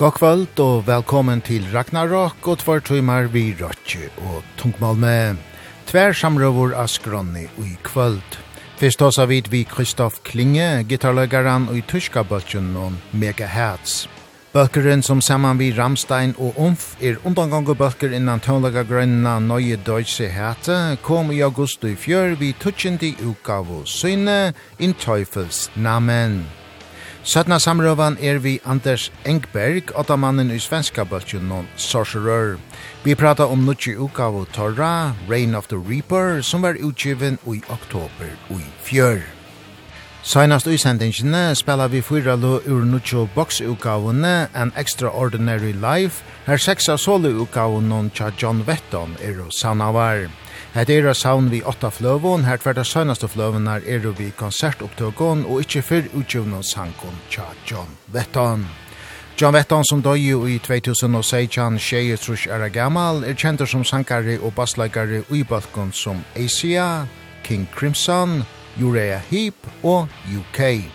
God kvöld og velkommen til Ragnarok og tvar tøymar vi Røtje og Tungmal med tver samrøvur av skronni i kvöld. Fyrst hos vid vi Kristoff Klinge, gitarløgaran og i tyska bøtjen og megahertz. Bøkeren som saman vi Ramstein og Umf er undangangu bøker innan tøvnlaga grønna Nøye Deutsche Hete kom i august i fjør vi tutsjindi utgavu av syne in Teufels namen. Søtna samrøvan er vi Anders Engberg, åttamannen i svenska bøltjen og sorcerer. Vi prata om nutje Ukavo Torra, Reign of the Reaper, som var utgiven i oktober og i fjør. Seinast i sendingene spela vi fyra lo ur nutjo boksutgavene An Extraordinary Life, her seksa solo utgavene tja John Vetton er og sanavar. Hetta er saun við åtta fløvon, her tverta sønastu fløvonar eru vi konsertopptøkon og ikkje fyrr utgjøvna sankon tja John Vetton. John Vetton som døy i 2016 tjeje trus er gammal, er kjentur som sankare og bassleikare i balkon som Asia, King Crimson, Urea Heap og UK.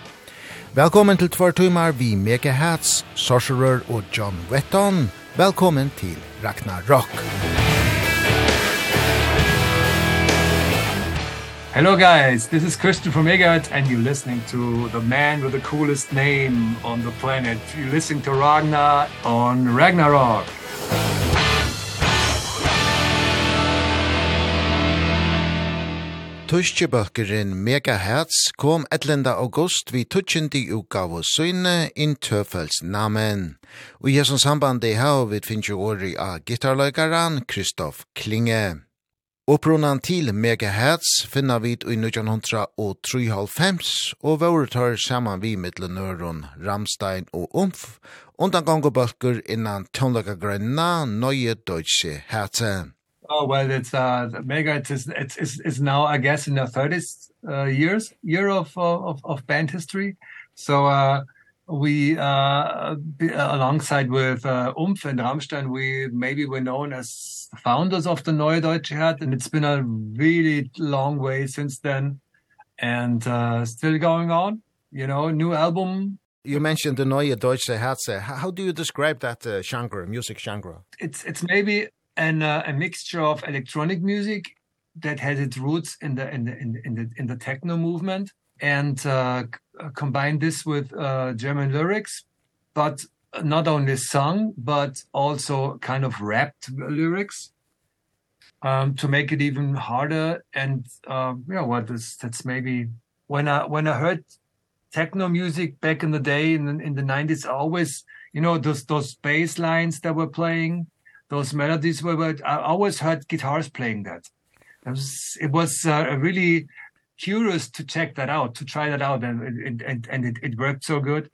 Velkommen til tvar tøymar vi Mega Hats, Sorcerer og John Wetton. Velkommen til Ragnarok. Rock. Hello guys, this is Christian from Egert and you're listening to the man with the coolest name on the planet. You're listening to Ragnar on Ragnarok. Tuskjebøkeren Megahertz kom 11. august vi tutsjendi utgave søgne in tøfels namen. Og i hessens samband det her vil finne året av gitarløykeren Kristoff Klinge. Opprunan til megahertz finna vi i 1993 og våre tar saman vi mittlunøren Ramstein og Umf, undan gong og bølger innan tånlaka grønna nøye deutsche herze. Oh well it's uh megahertz is it's it's it's now I guess in the 30s uh, years year of of of band history so uh we uh alongside with uh Umf and Ramstein we maybe were known as founders of the Neue Deutsche Herd, and it's been a really long way since then, and uh, still going on. You know, new album. You mentioned the Neue Deutsche Herze. How do you describe that uh, genre, music genre? It's it's maybe an uh, a mixture of electronic music that has its roots in the in the in the in the, in the techno movement and uh combine this with uh German lyrics but not only sung but also kind of rapped lyrics um to make it even harder and um uh, yeah what is that's maybe when i when i heard techno music back in the day in in the 90s I always you know those those bass lines that were playing those melodies were, but I always heard guitars playing that. It was it was uh, really curious to check that out to try that out and and and, and it it worked so good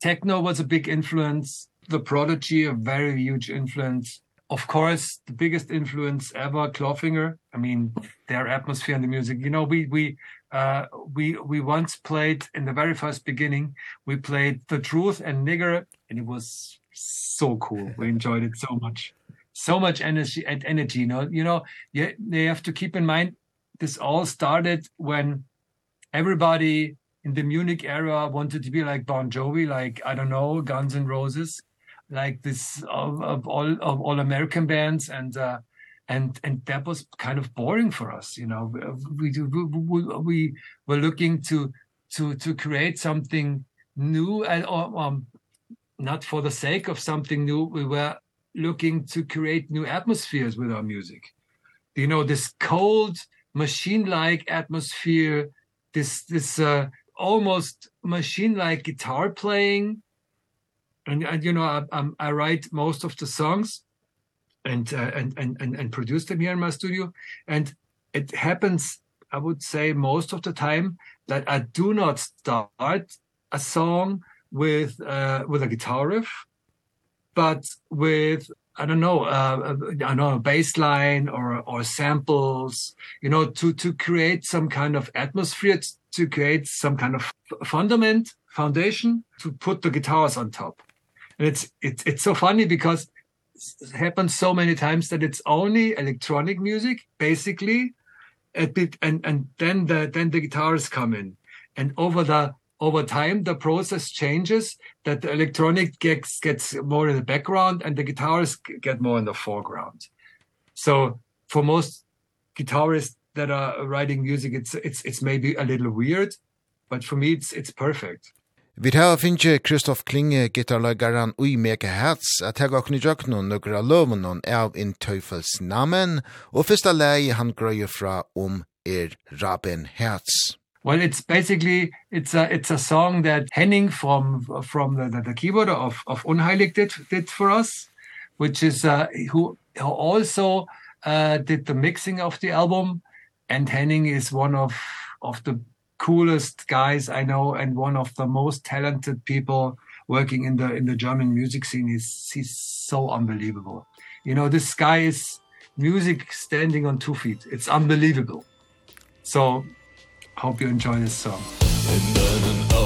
techno was a big influence. The prodigy a very huge influence. Of course the biggest influence ever Clawfinger. I mean their atmosphere and the music. You know we we uh we we once played in the very first beginning we played the truth and nigger and it was so cool. We enjoyed it so much. So much energy and energy you know. You know you, you have to keep in mind this all started when everybody in the Munich era wanted to be like Bon Jovi, like I don't know, Guns N' Roses, like this of, of all of all American bands and uh and and that was kind of boring for us, you know. We we we were looking to to to create something new and um not for the sake of something new, we were looking to create new atmospheres with our music. You know, this cold machine like atmosphere this this uh almost machine-like guitar playing. And, and you know, I, I'm, I write most of the songs and, uh, and, and, and, and produce them here in my studio. And it happens, I would say, most of the time that I do not start a song with, uh, with a guitar riff, but with I don't know, uh, I know a baseline or or samples, you know, to to create some kind of atmosphere. It's to create some kind of fundament, foundation to put the guitars on top. And it's it's it's so funny because it happens so many times that it's only electronic music basically a bit and and then the then the guitars come in and over the over time the process changes that the electronic gets gets more in the background and the guitars get more in the foreground so for most guitarists that are writing music it's it's it's maybe a little weird but for me it's it's perfect Vi har finnje Kristoff Klinge gitarlagaran ui mega hats at hega okni jöknon nukra lovunon av in Teufels namen og fyrsta lei han grøy fra om er Raben Herz. Well it's basically it's a it's a song that Henning from from the the, the keyboarder of of Unheilig did did for us which is uh, who who also uh did the mixing of the album and Henning is one of of the coolest guys I know and one of the most talented people working in the in the German music scene is he's so unbelievable. You know, this guy is music standing on two feet. It's unbelievable. So hope you enjoy this song. In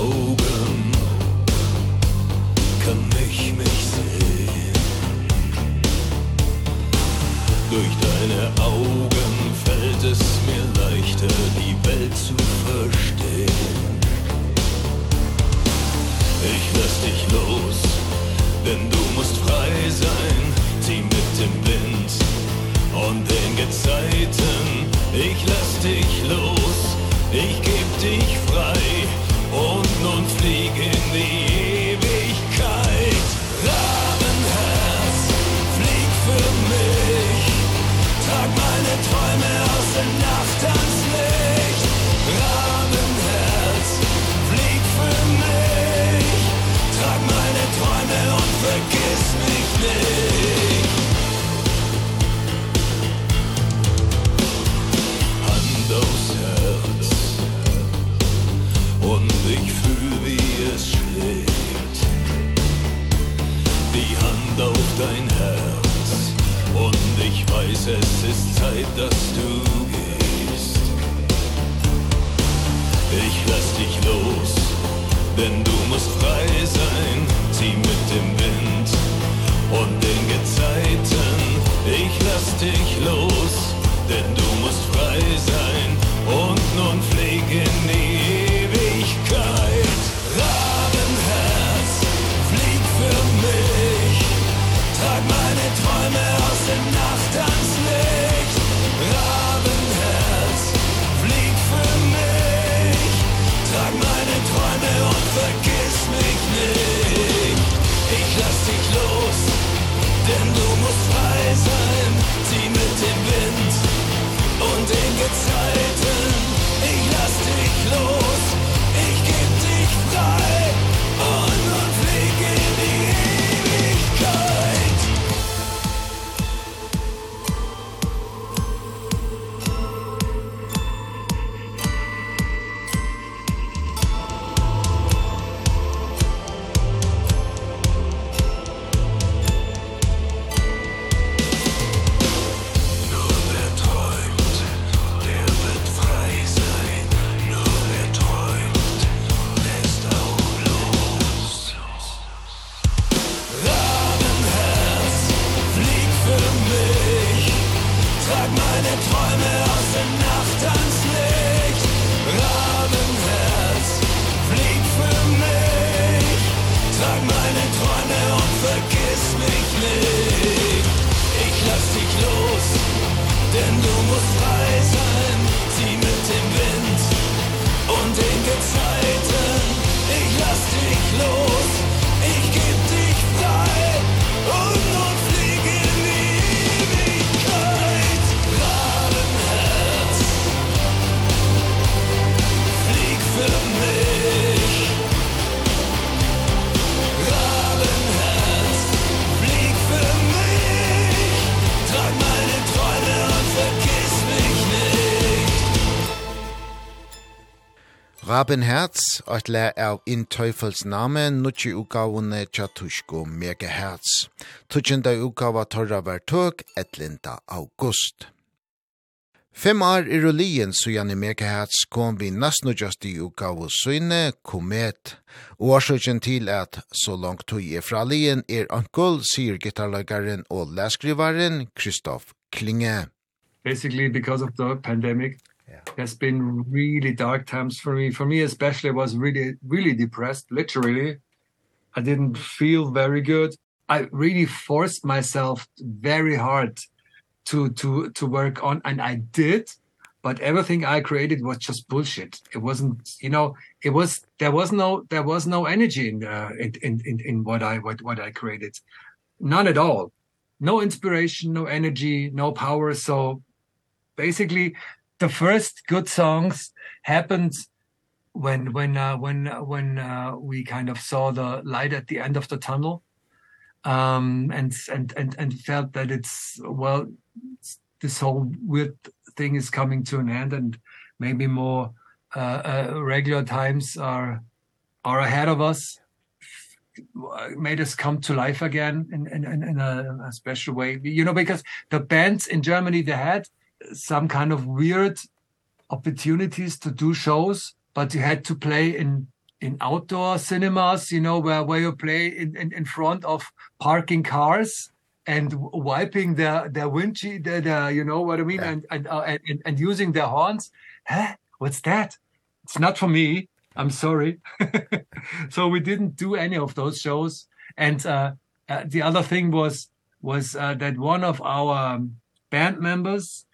Rabenherz, Herz, et le av inntøyfels name, nutje utgavene tja tusko megahertz. Tutsjenda utgava torra var tøk, etlinda august. Fem år i rullien så gjerne mega megahertz kom vi nesten just i utgave søgne, komet. Årsøkjen til at så langt tog i fra lien er ankel, sier gitarlagaren og leskrivaren Kristoff Klinge. Basically because of the pandemic, Yeah. There's been really dark times for me. For me especially I was really really depressed literally. I didn't feel very good. I really forced myself very hard to to to work on and I did but everything I created was just bullshit. It wasn't, you know, it was there was no there was no energy in uh, in in in what I what what I created. None at all. No inspiration, no energy, no power. So basically the first good songs happened when when uh, when uh, when uh, we kind of saw the light at the end of the tunnel um and and and and felt that it's well it's, this whole weird thing is coming to an end and maybe more uh, uh regular times are are ahead of us made us come to life again in in in, in a, a special way. You know because the bands in Germany they had some kind of weird opportunities to do shows but you had to play in in outdoor cinemas you know where where you play in in, in front of parking cars and wiping their their windshield the the you know what i mean yeah. and and, uh, and and using their horns. Huh? What's that? It's not for me. I'm sorry. So we didn't do any of those shows. And uh, uh the other thing was was uh, that one of our um, band members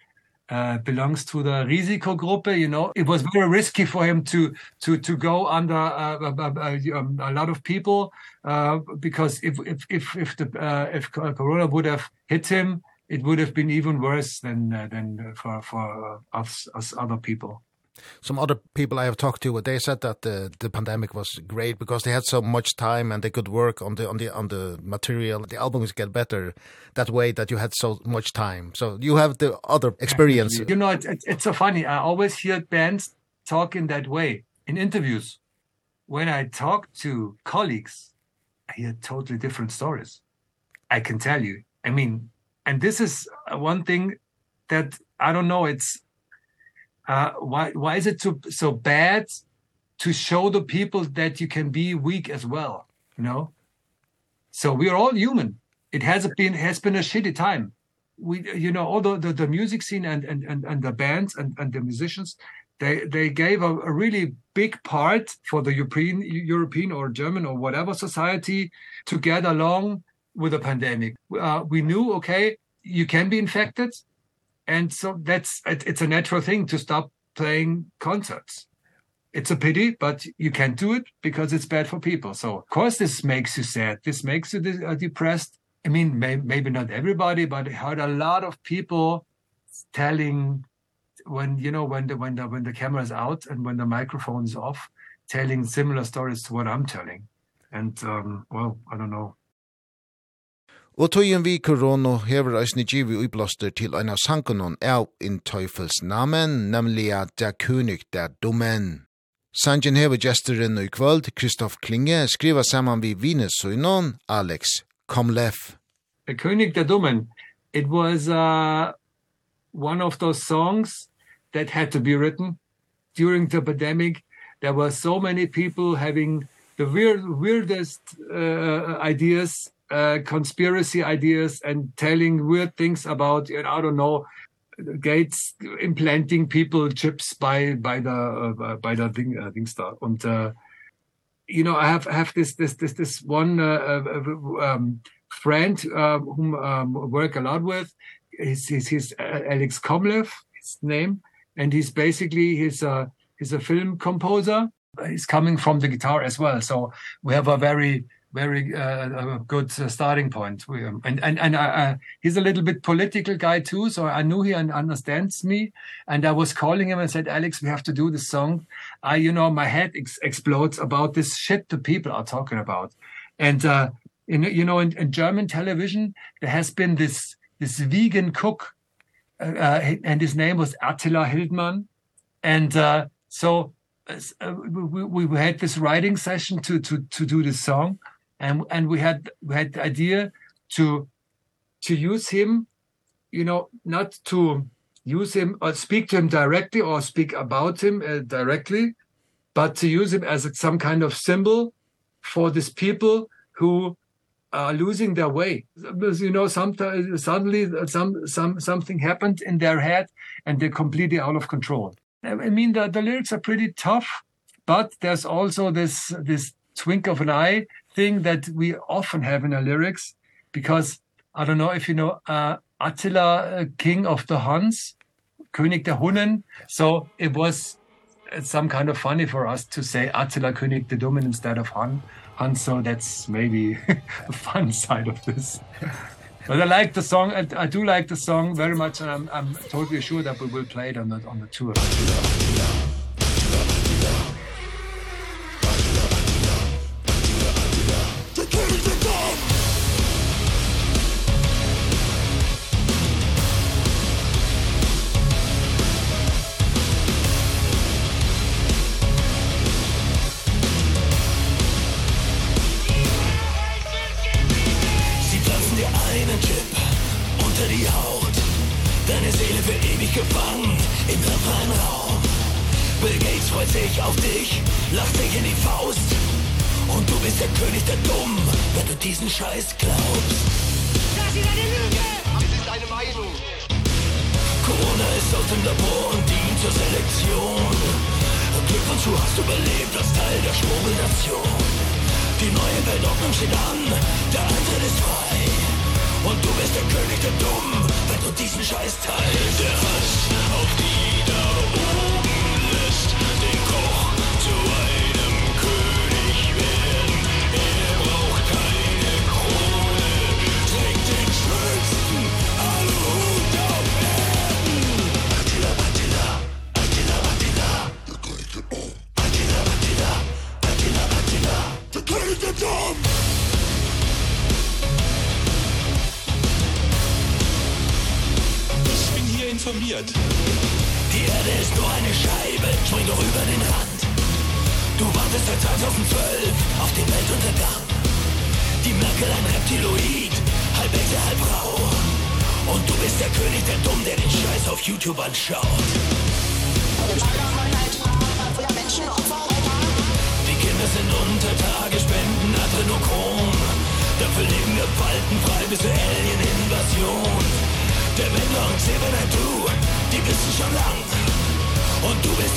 uh, belongs to the risikogruppe you know. It was very risky for him to to to go under uh, uh, um, a lot of people uh, because if if if if the uh, if corona would have hit him it would have been even worse than uh, than for for us, us other people some other people I have talked to they said that the the pandemic was great because they had so much time and they could work on the on the on the material. The albums get better that way that you had so much time. So you have the other experience. You know it's it's so funny. I always hear bands talk in that way. In interviews when I talk to colleagues I hear totally different stories. I can tell you. I mean and this is one thing that I don't know it's uh why why is it so so bad to show the people that you can be weak as well you know? So we are all human. It has been has been a shitty time. We you know all the the, the music scene and and and and the bands and and the musicians they they gave a, a really big part for the European European or German or whatever society to get along with the pandemic. Uh, we knew okay you can be infected and so that's it, it's a natural thing to stop playing concerts. It's a pity but you can't do it because it's bad for people. So of course this makes you sad. This makes you uh, depressed. I mean may maybe not everybody but i heard a lot of people telling when you know when the when the when the camera is out and when the microphone is off telling similar stories to what i'm telling. And um well i don't know. Og tøyen vi korona hever eisne givi uiblaster til eina sankunon av in Teufels namen, nemlig at det kunik det domen. Sanjen hever gesteren i kvöld, Kristoff Klinge, skriva saman vi vinesøynon, Alex Komleff. A König der Dummen, it was uh, one of those songs that had to be written during the pandemic. There were so many people having the weird, weirdest uh, ideas uh, conspiracy ideas and telling weird things about I don't know Gates implanting people chips by by the uh, by the thing uh, things da und uh, you know I have have this this this this one uh, uh, um friend uh, whom um work a lot with. He's his, his uh, Alex Komlev his name. And he's basically he's a he's a film composer. He's coming from the guitar as well. So we have a very very uh, a good uh, starting point. We, um, and and and uh, he's a little bit political guy too so i knew he understands me. And i was calling him and said alex we have to do this song. I you know my head ex explodes about this shit the people are talking about. And uh in you know in, in german television there has been this this vegan cook uh, and his name was Attila Hildmann. And uh so uh, we we had this writing session to to to do this song and and we had we had the idea to to use him you know not to use him or speak to him directly or speak about him uh, directly but to use him as a, some kind of symbol for these people who are losing their way. Because you know sometimes suddenly some some something happened in their head and they're completely out of control. I mean the the lyrics are pretty tough but there's also this this twink of an eye thing that we often have in our lyrics because I don't know if you know uh, Attila, uh, king of the Huns, König der Hunnen. So it was it's some kind of funny for us to say Attila König the Dummen instead of Hun. Hun, so that's maybe the fun side of this. but I like the song. I, I do like the song very much and I'm I'm totally sure that we will play it on the on the tour. Yeah. yeah.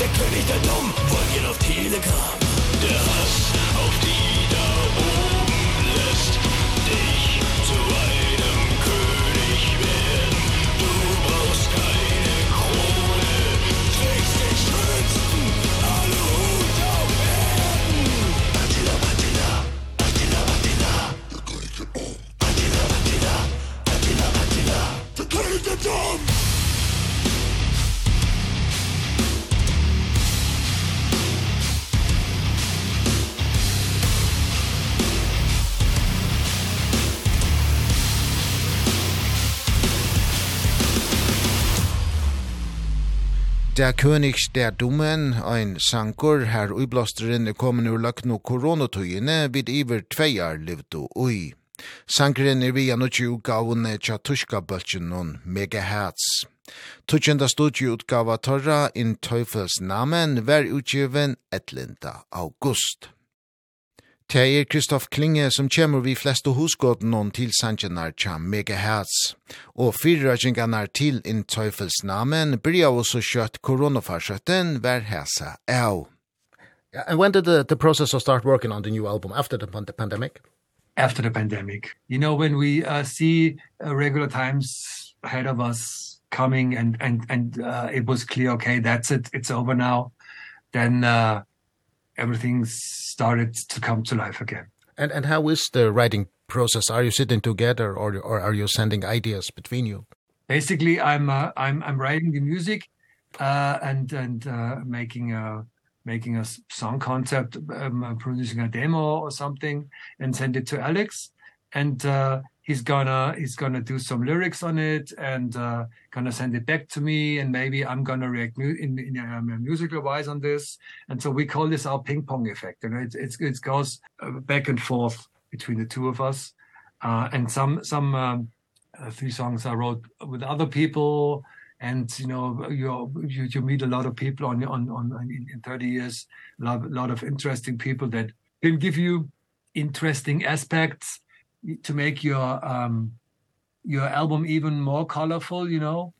der König der Dumm, Telegram, der Hass. Der König der Dummen, ein sankur her uiblasteren er kommen ur lagt no koronatøyene vid iver tveiar livto ui. Sankren er via nutje utgavene tja tuska bøltjen noen megahertz. Tutsjenda studie utgava torra in Teufels namen ver utgiven 11. august. Det er Kristoff Klinge som kommer vi flest og hosgått noen til Sanchenar tja megahertz. Og fyrrøkjengarnar til in Teufels namen blir av oss og kjøtt koronafarsøtten hver hæsa av. And when did the, the process of start working on the new album after the, the pandemic? After the pandemic. You know, when we uh, see uh, regular times ahead of us coming and, and, and uh, it was clear, okay, that's it, it's over now, then... Uh, everything started to come to life again. And and how is the writing process? Are you sitting together or or are you sending ideas between you? Basically, I'm uh, I'm I'm writing the music uh and and uh making a making a song concept um, producing a demo or something and send it to Alex and uh he's gonna he's gonna do some lyrics on it and uh gonna send it back to me and maybe I'm gonna react mu in, in um, musical wise on this. And so we call this our ping pong effect and it it's it goes back and forth between the two of us. Uh and some some um, a few songs I wrote with other people and you know you you, you meet a lot of people on on on in, in 30 years a lot, lot of interesting people that can give you interesting aspects to make your um your album even more colorful you know?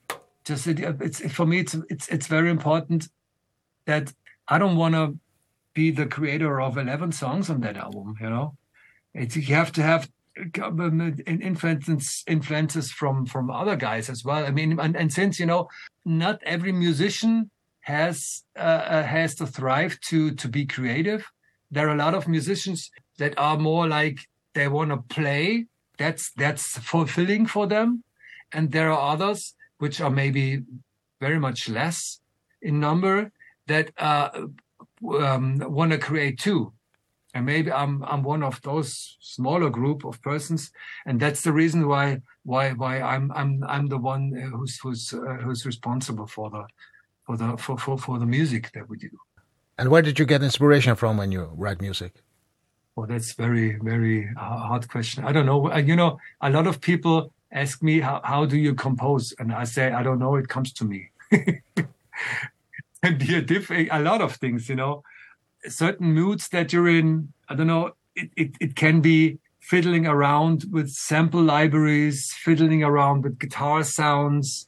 Just it, it's for me it's it's it's very important that I don't want to be the creator of 11 songs on that album you know? It's you have to have influences influences from from other guys as well. I mean and and since you know not every musician has uh, has to thrive to to be creative there are a lot of musicians that are more like they want to play that's that's fulfilling for them. And there are others which are maybe very much less in number that uh um want to create too. And maybe i'm i'm one of those smaller group of persons and that's the reason why why why i'm i'm i'm the one who's who's uh, who's responsible for the for the for for for the music that we do. And where did you get inspiration from when you write music? Well, that's very, very hard question. I don't know. You know, a lot of people ask me, how, how do you compose? And I say, I don't know. It comes to me. and be a, diff a lot of things, you know. Certain moods that you're in, I don't know, it, it, it can be fiddling around with sample libraries, fiddling around with guitar sounds,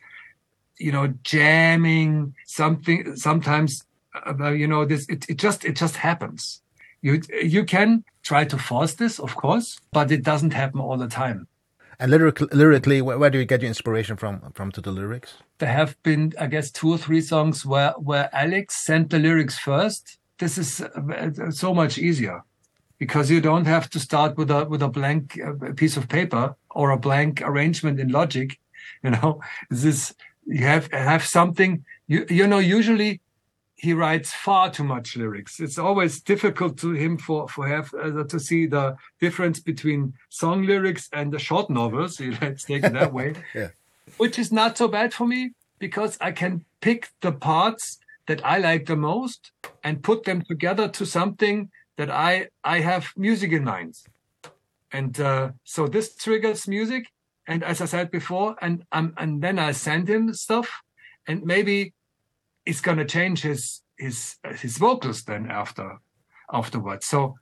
you know, jamming, something, sometimes, uh, you know, this, it, it just, it just happens. You, you can try to force this, of course, but it doesn't happen all the time. And lyrically, lyrically where do you get your inspiration from from to the lyrics? There have been I guess two or three songs where where Alex sent the lyrics first. This is so much easier because you don't have to start with a with a blank piece of paper or a blank arrangement in logic, you know. This is you have have something you you know usually he writes far too much lyrics. It's always difficult to him for for have uh, to see the difference between song lyrics and the short novels. Let's take it that way. Yeah. which is not so bad for me because i can pick the parts that i like the most and put them together to something that i i have music in mind. And uh, so this triggers music. And as i said before and um, and then i send him stuff. And maybe it's going to change his his his vocals then after afterwards so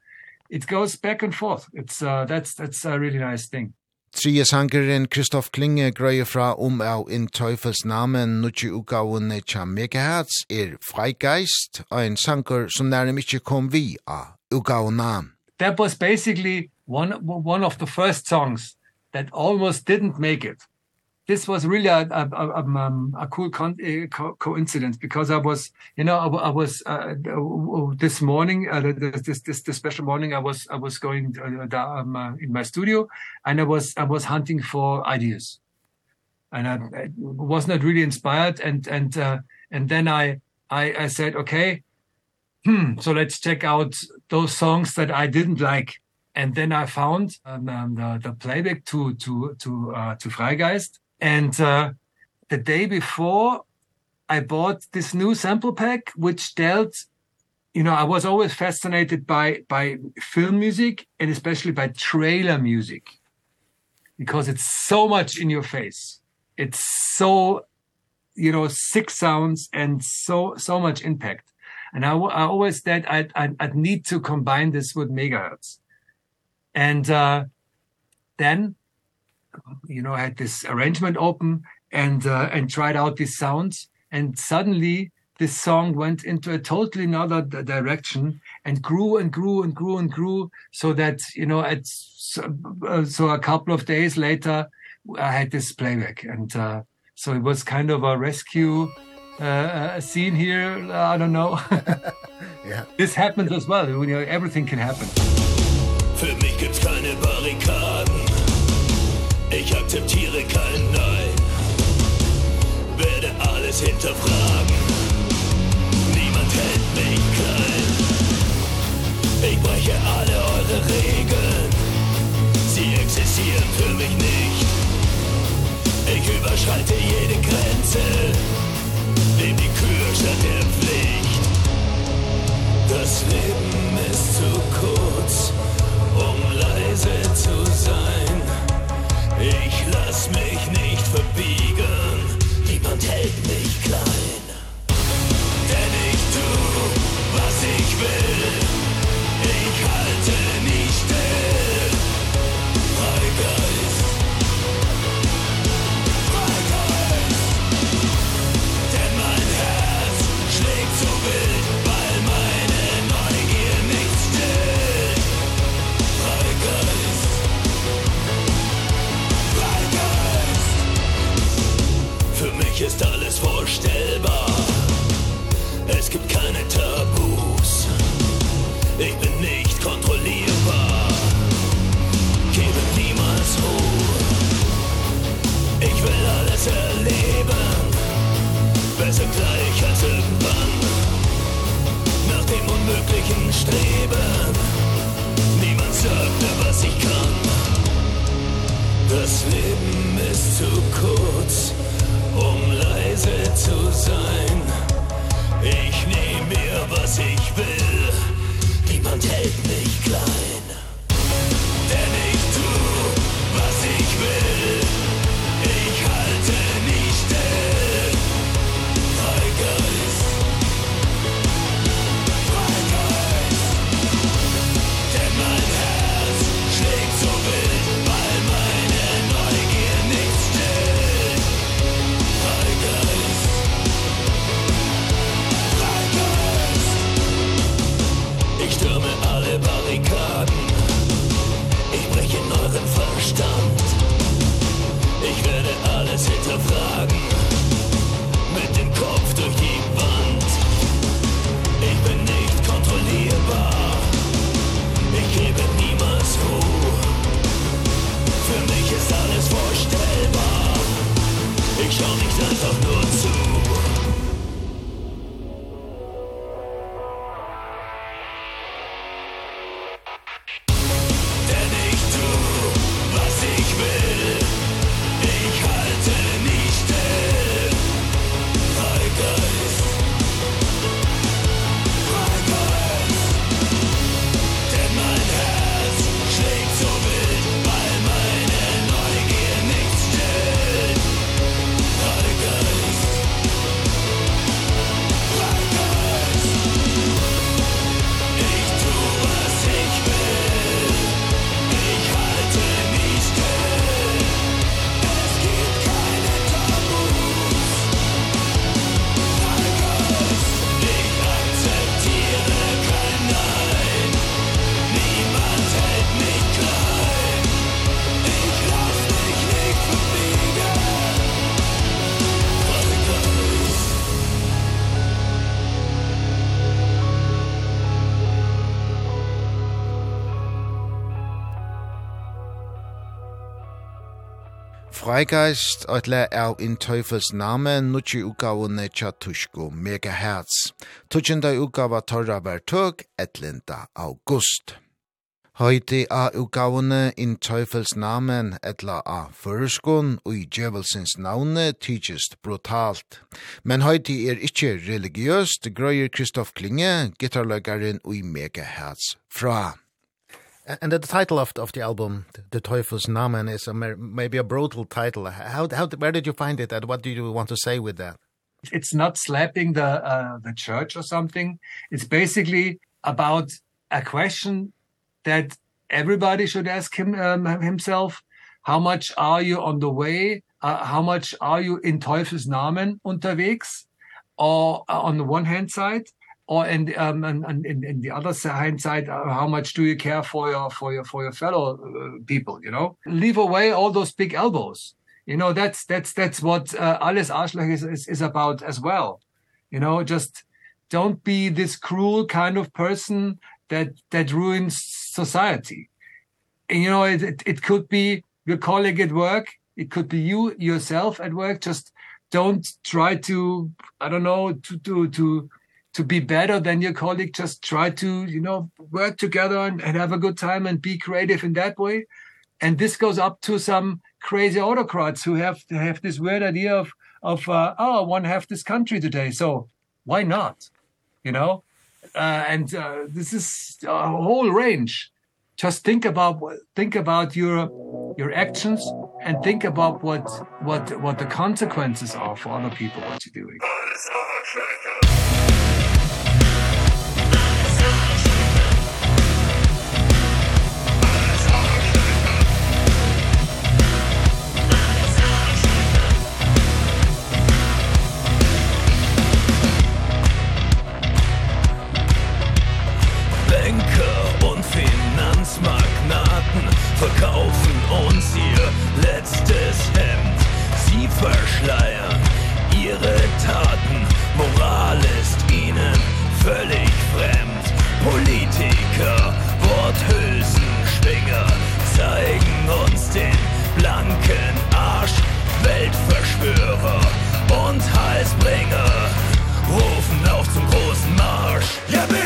it goes back and forth it's uh, that's that's a really nice thing Trie sangeren Kristoff Klinge grøyer fra om av In Teufels namen nutje ugaven tja megahertz er freigeist og en sanger som nærmere ikke kom vi av ugaven. That was basically one, one of the first songs that almost didn't make it this was really a a a, um, a cool con a co coincidence because I was you know I, I was uh, this morning uh, this this this special morning I was I was going uh, da, um, uh, in my studio and I was I was hunting for ideas. And I, I was not really inspired and and uh, and then I I I said okay hmm so let's check out those songs that I didn't like. And then I found um, um, the, the playback to to to uh, to Freigeist. And uh, the day before, I bought this new sample pack, which dealt, you know, I was always fascinated by, by film music and especially by trailer music because it's so much in your face. It's so, you know, sick sounds and so, so much impact. And I, I always said I'd, I'd, I'd need to combine this with megahertz. And uh, then you know had this arrangement open and uh, and tried out these sounds. And suddenly this song went into a totally another direction and grew and grew and grew and grew so that you know at uh, so a couple of days later I had this playback. And uh, so it was kind of a rescue uh, a scene here. I don't know. Yeah. This happens as well you know everything can happen. Für mich gibt's keine Barrikade ich akzeptiere kein Nein Werde alles hinterfragen Niemand hält mich klein Ich breche alle Freigeist ætla er in Teufels name nutji utgavene tja tushko megahertz. Tutsjenda utgava torra var tøk august. Heute a utgavene in Teufels namen etla a føreskon og i djevelsens navne tykist brutalt. Men heute er ikkje religiøst, grøyer Kristoff Klinge, gitarløkaren og i megahertz fra. And the title of of the album, The Teufel's Namen, is a, maybe a brutal title. How how where did you find it, and what do you want to say with that? It's not slapping the uh, the church or something. It's basically about a question that everybody should ask him um, himself: How much are you on the way? Uh, how much are you in Teufel's Namen unterwegs? Or uh, on the one hand side, or and um and, in in the other hindsight how much do you care for your for your for your fellow uh, people you know? Leave away all those big elbows. You know that's that's that's what uh, alles arschloch is, is is about as well. You know just don't be this cruel kind of person that that ruins society. And you know it it, it could be your colleague at work. It could be you yourself at work. Just don't try to i don't know to to to to be better than your colleague just try to you know work together and, and have a good time and be creative in that way. And this goes up to some crazy autocrats who have to have this weird idea of of uh, oh I want to have this country today so why not? You know? Uh, and uh, this is a whole range. Just think about think about your your actions and think about what what what the consequences are for other people what you're doing. verkaufen uns ihr letztes Hemd. Sie verschleiern ihre Taten. Moral ist ihnen völlig fremd. Politiker, Worthülsenschwinger Zeigen uns den blanken Arsch. Weltverschwörer und Heilsbringer Rufen auf zum großen Marsch. Ja, bitte!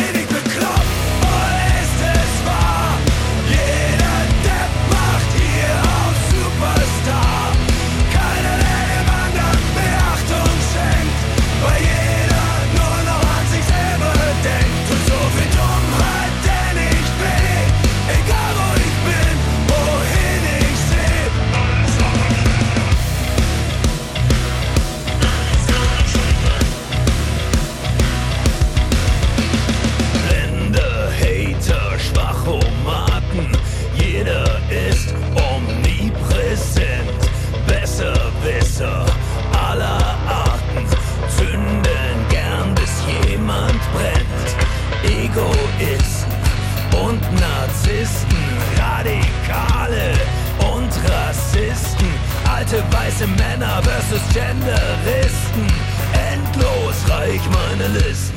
Weiße Männer versus Genderisten. Endlos reich meine Listen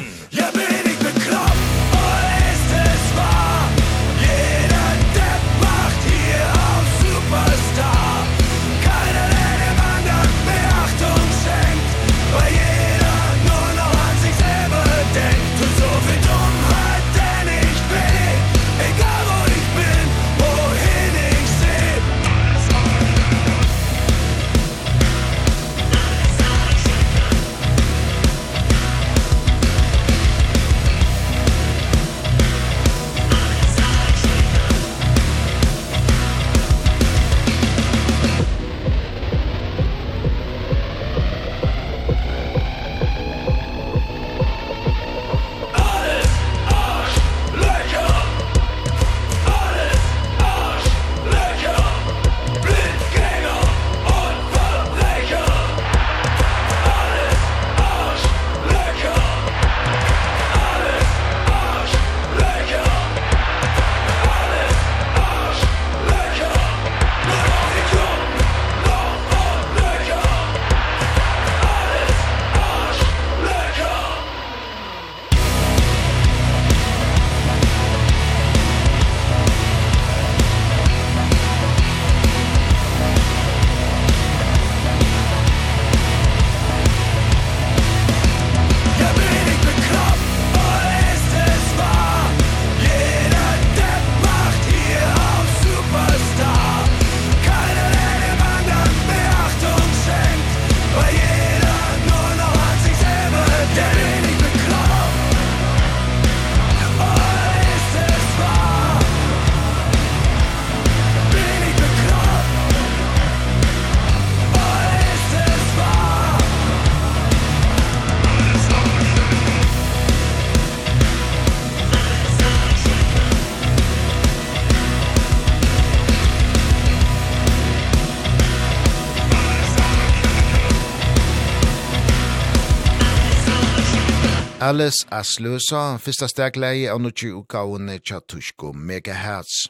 Alice Asløsa, fyrsta stegleie av nukki ukaunne Tjatushko Megahertz.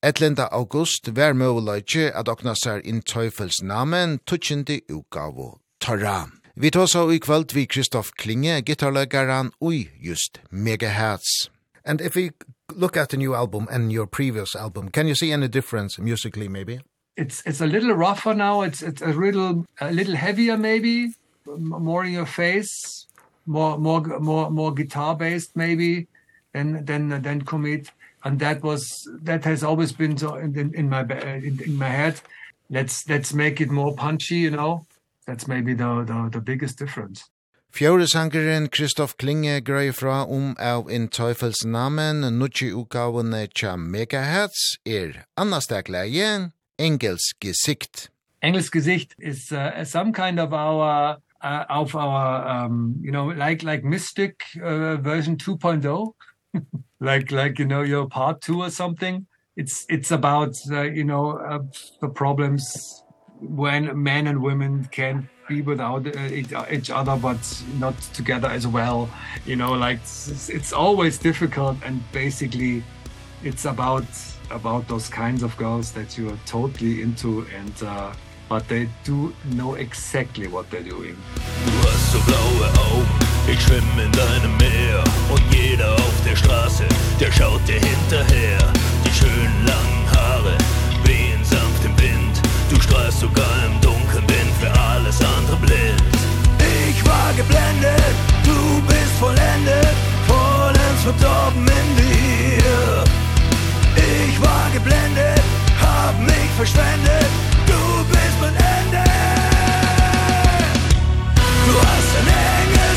Etlinda august var møvleitje at okna sær inn tøyfels namen tutsindi ukavu Torra. Vi tås av i kvöld vi Kristoff Klinge, gitarlegaran ui just Megahertz. And if we look at the new album and your previous album, can you see any difference musically maybe? It's it's a little rougher now. It's it's a little a little heavier maybe, more in your face more more more more guitar based maybe than than than commit. And that was that has always been so in in, in my in, in my head. Let's let's make it more punchy you know? That's maybe the the the biggest difference. Fjore sangeren Kristoff Klinge grei fra om av in Teufels namen nutje ukavene tja megahertz er annars der Engels Gesicht Engels Gesicht is uh, some kind of our uh, of our um you know like like mystic uh, version 2.0 like like you know your part 2 or something. It's it's about uh, you know uh, the problems when men and women can be without uh, each other but not together as well. You know like it's, it's always difficult and basically it's about about those kinds of girls that you are totally into and uh but they do know exactly what they're doing. Du hast so blaue Augen, ich schwimm in deinem Meer Und jeder auf der Straße, der schaut dir hinterher Die schönen langen Haare wehen sanft im Wind Du strahlst sogar im Dunkeln, bin für alles andere blind. Ich war geblendet, du bist vollendet Vollends verdorben in dir Ich war geblendet, hab mich verschwendet was an angel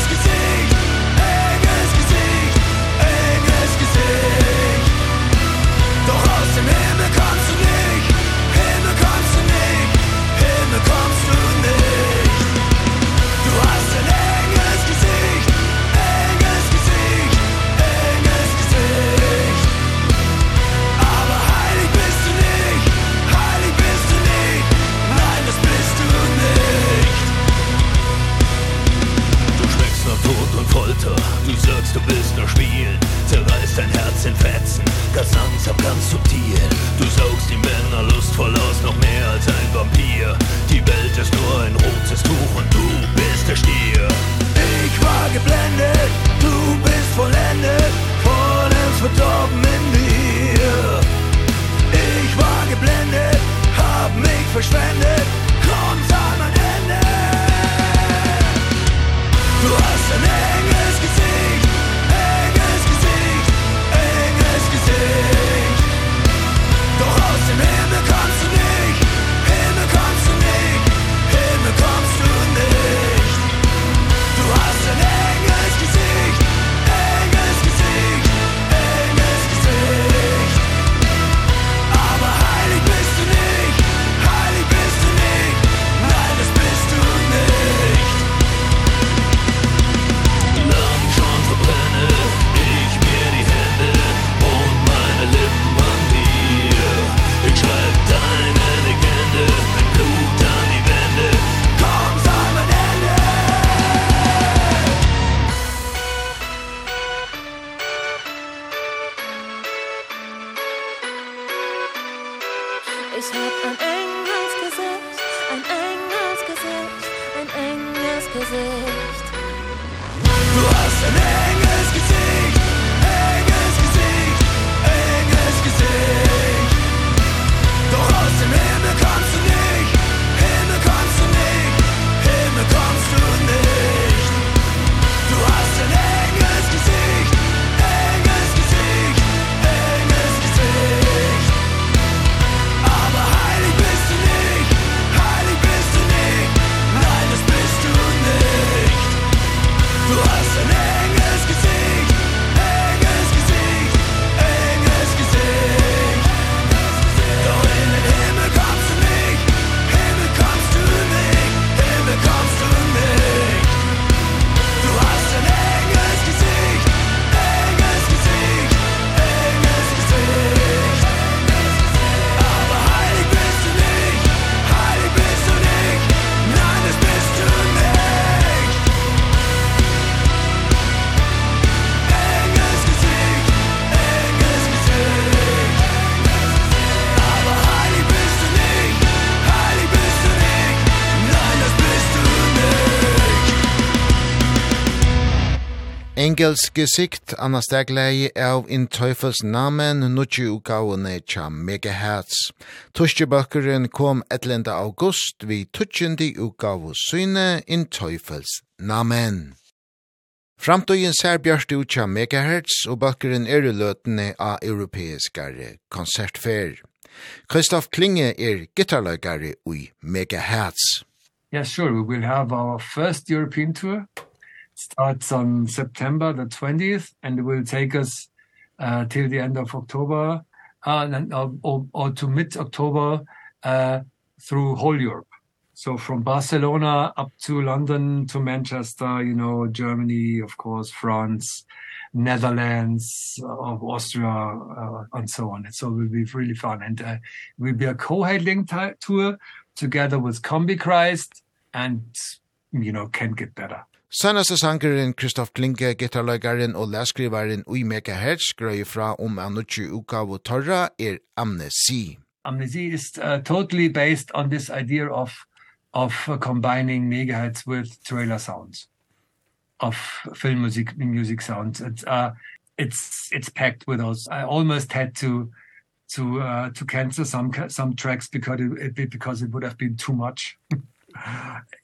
Du sagst, du willst nur spielen Zerreißt dein Herz in Fetzen Ganz langsam, ganz subtil. Du saugst die Männer lustvoll aus Noch mehr als ein Vampir. Die Welt ist nur ein rotes Tuch Und du bist der Stier. Ich war geblendet Du bist vollendet Vollends Verdorben in dir Ich war geblendet Hab mich verschwendet Komm, an mein Ende. Du hast ein enges Engels gesikt, Anna stegleie av In Teufels Namen, nutje utgavene tja megahertz. Tuskjebøkkeren kom etlenda august vi tutsjendi utgavu syne In Teufels Namen. Framtøyen ser bjørst ut tja megahertz, og bøkkeren er løtene av europeiskare konsertfer. Kristoff Klinge er gitarløygare ui megahertz. Yes, sure. We will have our first European tour starts on September the 20th and it will take us uh, till the end of October uh, and, uh, or, or to mid-October uh, through whole Europe. So from Barcelona up to London to Manchester, you know, Germany, of course, France, Netherlands, uh, Austria, uh, and so on. And so it will be really fun. And uh, it will be a co-heading tour together with Combi Christ and, you know, can't get better. Sanaste sangeren Kristoff Klinke, gitarløygaren og læskrivaren Ui Meka Hertz grøy fra om en nutje uka av Torra er amnesi. Amnesi is uh, totally based on this idea of of uh, combining megahertz with trailer sounds of film music music sounds. It's uh it's it's packed with us. I almost had to to uh to cancel some some tracks because it, it because it would have been too much.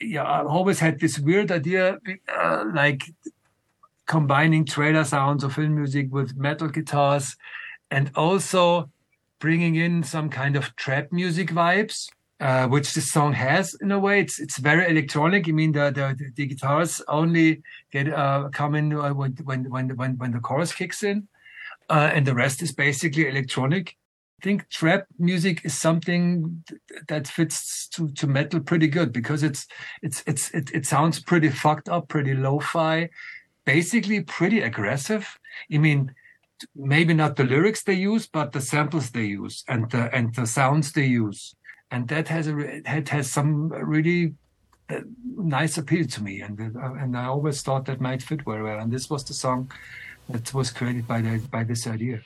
yeah, I always had this weird idea, uh, like combining trailer sounds of film music with metal guitars and also bringing in some kind of trap music vibes uh which this song has. In a way it's it's very electronic. I mean the the, the guitars only get uh come in when when when when when the chorus kicks in uh and the rest is basically electronic think trap music is something that fits to to metal pretty good because it's it's it's it it sounds pretty fucked up pretty lo-fi basically pretty aggressive. I mean maybe not the lyrics they use but the samples they use and the and the sounds they use. And that has a that has some really nice appeal to me. And and I always thought that might fit very well. And this was the song that was created by the by this idea.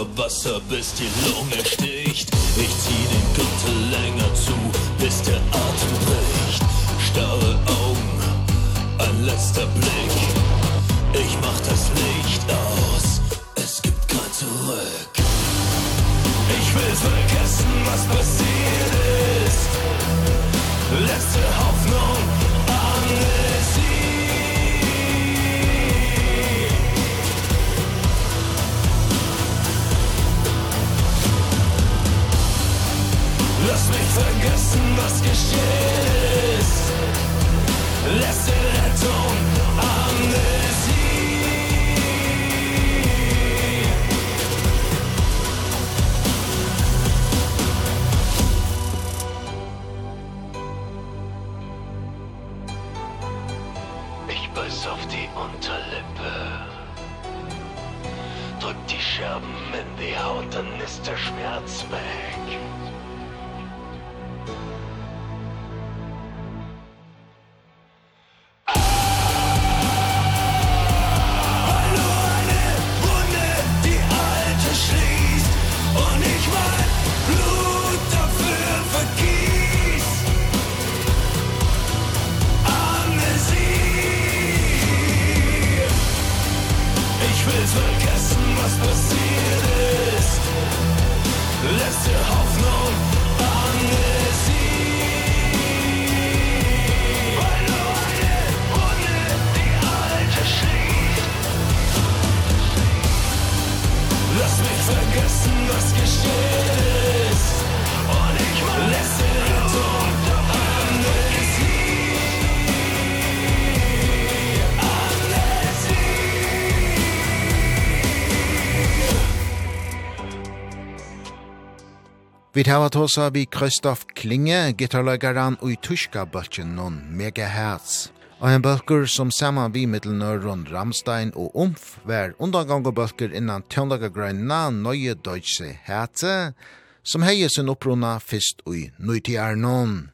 Wasser, Wasser, bis die Lunge Vi tar at hos vi Kristoff Klinge, gitarløygaren og i tyska bøltjen noen megahertz. Og en bølger som saman vi mittelnøren Ramstein og Umf var undangang og bølger innan tjøndagergrøyna nøye deutsche herze, som heie sin opprona fyrst ui nøytiarnon.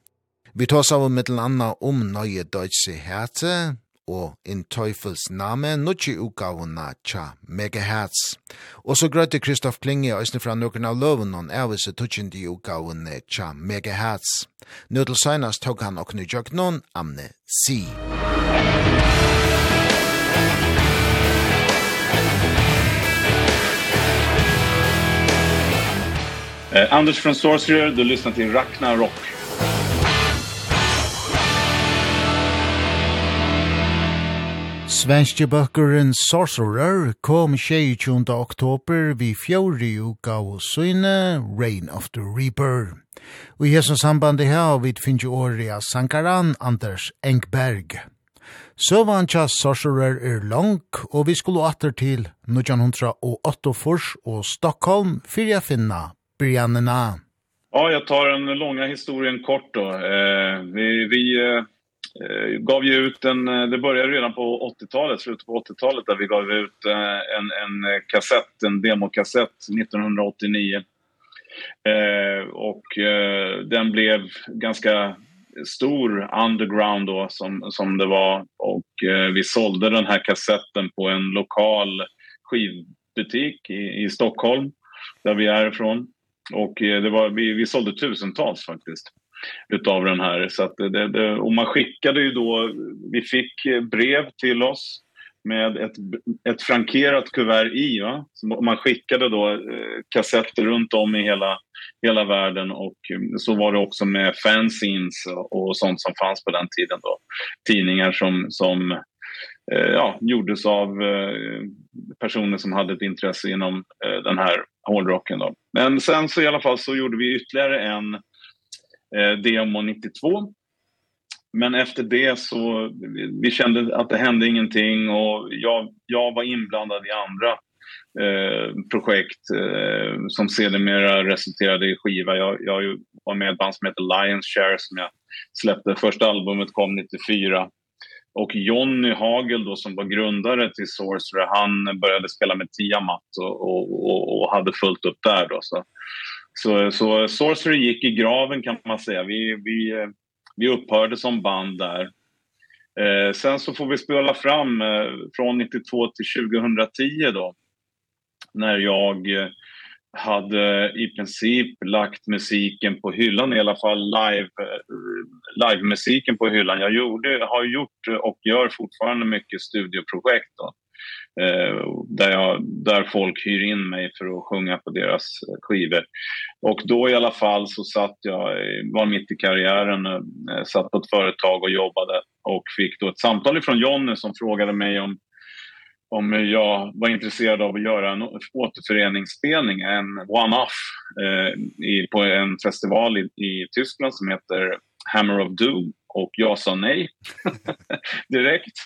Vi tar av mittel anna om nøye deutsche herze, og In Teufels name, nutje utgavuna tja Megahertz. Og så grøyte Kristoff Klinge øysne fra nøkken av løven og ævise tutsjende utgavuna tja Megahertz. Nå til tog han og nujok non amne si. Eh, Anders från Sorcerer, du lyssnar till Ragnarok. Rock. Svenske bøkkeren Sorcerer kom 22. oktober vi fjordi uka og søyne Rain of the Reaper. Og i hessens sambandi her vi finnes jo av sankaran Anders Engberg. Søvan tja Sorcerer er lang, og vi skulle atter til 1908 fors og Stockholm for jeg finna Briannena. Ja, jag tar den långa historien kort då. Eh, vi... vi eh gav ju ut en, det började redan på 80-talet, slutet på 80-talet där vi gav ut en, en kassett, en demokassett 1989. Eh, och eh, den blev ganska stor underground då som, som det var och eh, vi sålde den här kassetten på en lokal skivbutik i, i Stockholm där vi är ifrån och eh, det var, vi, vi sålde tusentals faktiskt utav den här. Så att det, det och man skickade ju då vi fick brev till oss med ett ett frankerat kuvert i va? Så man skickade då eh, kassetter runt om i hela hela världen och så var det också med fanzines och sånt som fanns på den tiden då. Tidningar som som eh, ja gjordes av eh, personer som hade ett intresse inom eh, den här hårdrocken då. Men sen så i alla fall så gjorde vi ytterligare en eh, demo 92. Men efter det så vi kände att det hände ingenting och jag jag var inblandad i andra eh projekt eh, som sedermera resulterade i skiva. Jag jag var med i ett band som heter Lions Share som jag släppte första albumet kom 94. Och Jonny Hagel då som var grundare till Sorcerer, han började spela med Tiamat och och och, och hade fullt upp där då så Så så Sorcery gick i graven kan man säga. Vi vi vi upphörde som band där. Eh sen så får vi spela fram eh, från 92 till 2010 då när jag hade i princip lagt musiken på hyllan i alla fall live live musiken på hyllan. Jag gjorde har gjort och gör fortfarande mycket studioprojekt då eh där jag där folk hyr in mig för att sjunga på deras skivor. Och då i alla fall så satt jag var mitt i karriären satt på ett företag och jobbade och fick då ett samtal ifrån Jonny som frågade mig om om jag var intresserad av att göra en återföreningsspelning en one off eh i på en festival i, i Tyskland som heter Hammer of Doom och jag sa nej direkt.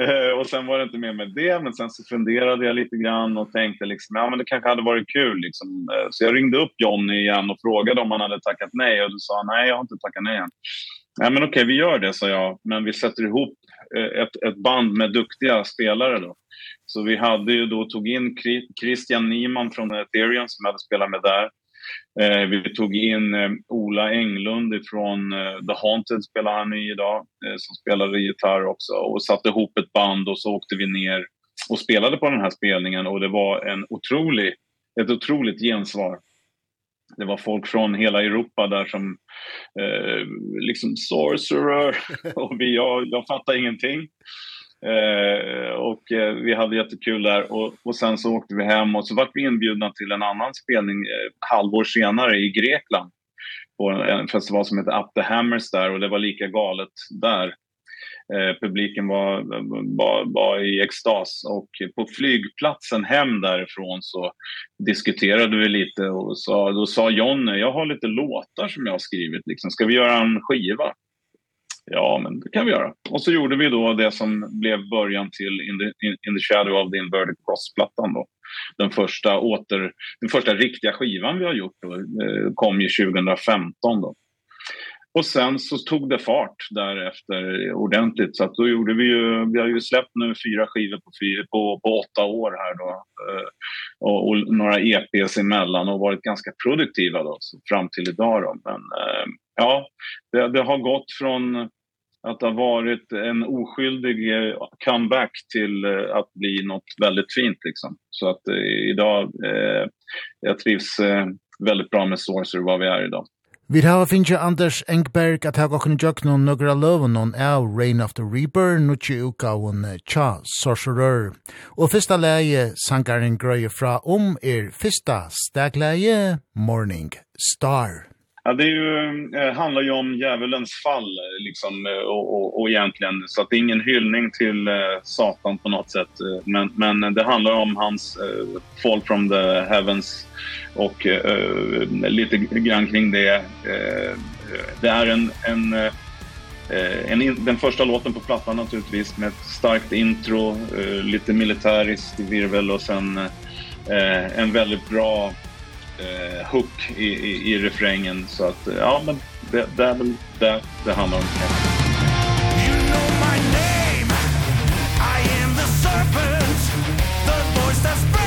Eh och sen var det inte mer med det men sen så funderade jag lite grann och tänkte liksom ja men det kanske hade varit kul liksom så jag ringde upp Johnny igen och frågade om han hade tackat nej och då sa nej jag har inte tackat nej än. Nej men okej vi gör det sa jag men vi sätter ihop ett ett band med duktiga spelare då. Så vi hade ju då tog in Christian Niemann från Ethereum som hade spelat med där Eh vi tog in eh, Ola Englund från eh, The Haunted spelar han i idag eh, som spelade gitarr också och satte ihop ett band och så åkte vi ner och spelade på den här spelningen och det var en otrolig ett otroligt gensvar. Det var folk från hela Europa där som eh liksom sorcerer och vi jag jag fattar ingenting. Eh och vi hade jättekul där och och sen så åkte vi hem och så vart vi inbjudna till en annan spelning eh, halvår senare i Grekland på en festival som heter Up the Hammers där och det var lika galet där. Eh publiken var var var i extas och på flygplatsen hem därifrån så diskuterade vi lite och så då sa Jonne jag har lite låtar som jag har skrivit liksom ska vi göra en skiva. Ja, men det kan vi göra. Och så gjorde vi då det som blev början till In the, in, in the Shadow of the Inverted Cross-plattan då. Den första, åter, den första riktiga skivan vi har gjort då, kom ju 2015 då. Och sen så tog det fart därefter ordentligt så att då gjorde vi ju vi har ju släppt nu fyra skivor på fyra på på åtta år här då och, och några EPs emellan och varit ganska produktiva då så fram till idag då men ja, det, det har gått från att det har varit en oskyldig comeback till att bli något väldigt fint liksom. Så att eh, idag eh, jag trivs eh, väldigt bra med Sorcerer vad vi är idag. Vi har finnst Anders Engberg at hava okkur jøk noen nøgra loven noen av Rain of the Reaper, nutje uka hon tja sorcerer. Og fyrsta leie sangaren grøye fra om er fyrsta stegleie Morning Star. Ja, det är ju, handlar ju om djävulens fall liksom, och, och, och egentligen. Så att det är ingen hyllning till Satan på något sätt. Men, men det handlar om hans uh, fall from the heavens och uh, lite grann kring det. Uh, det är en, en, uh, en, den första låten på plattan naturligtvis med ett starkt intro, uh, lite militäriskt virvel och sen uh, en väldigt bra eh, hook i, i, i refrängen. Så att, ja, men det, det är väl det det handlar om. You know my name, I am the serpent, the voice that's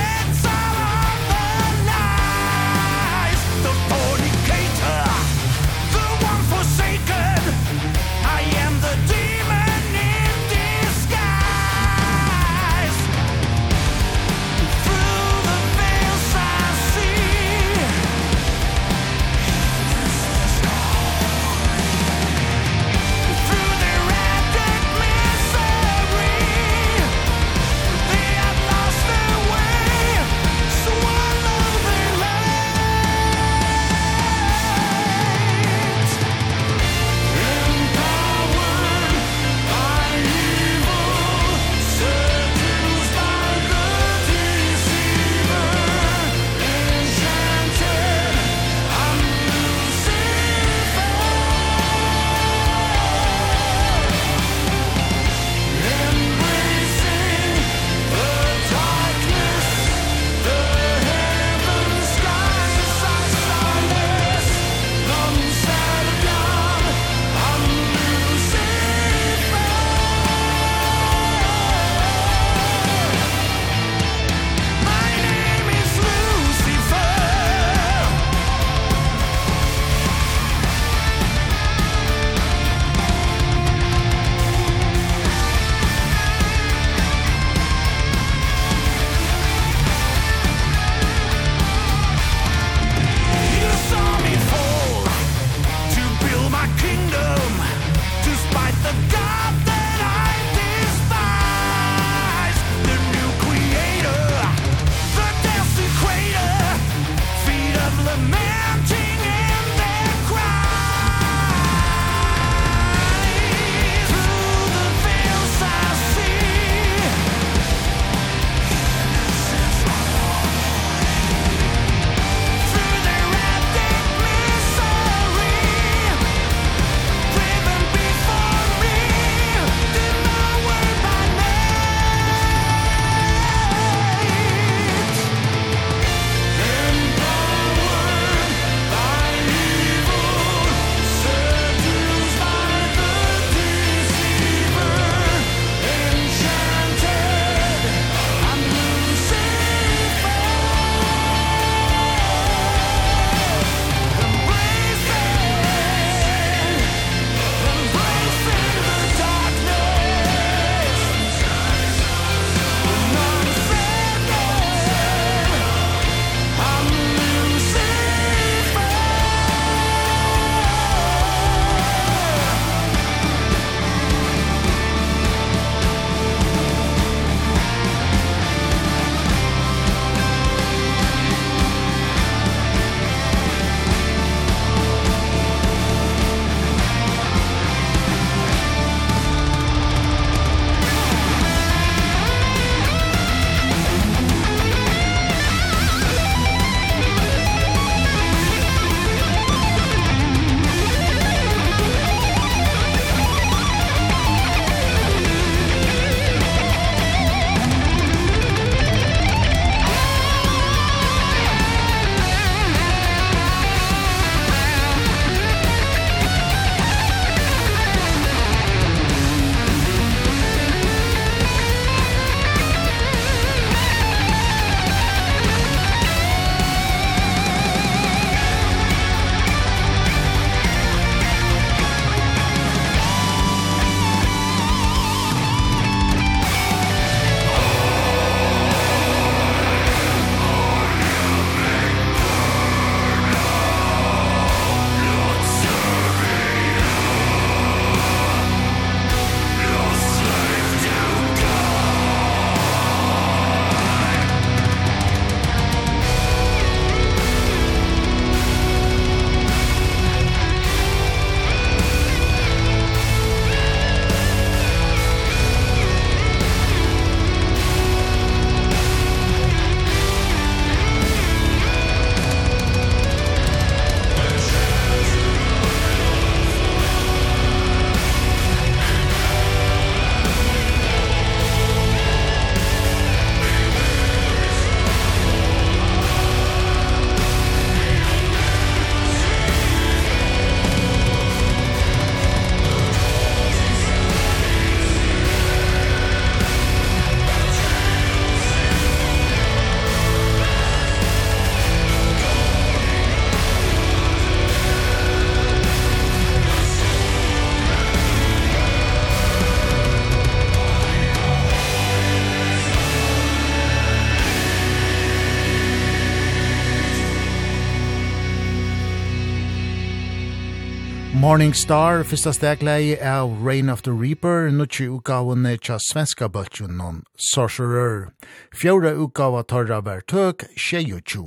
Morning Star, fyrsta stegleie av Rain of the Reaper, nutsi utgavene tja svenska bøtjun non Sorcerer. Fjore utgava torra var tøk, 22.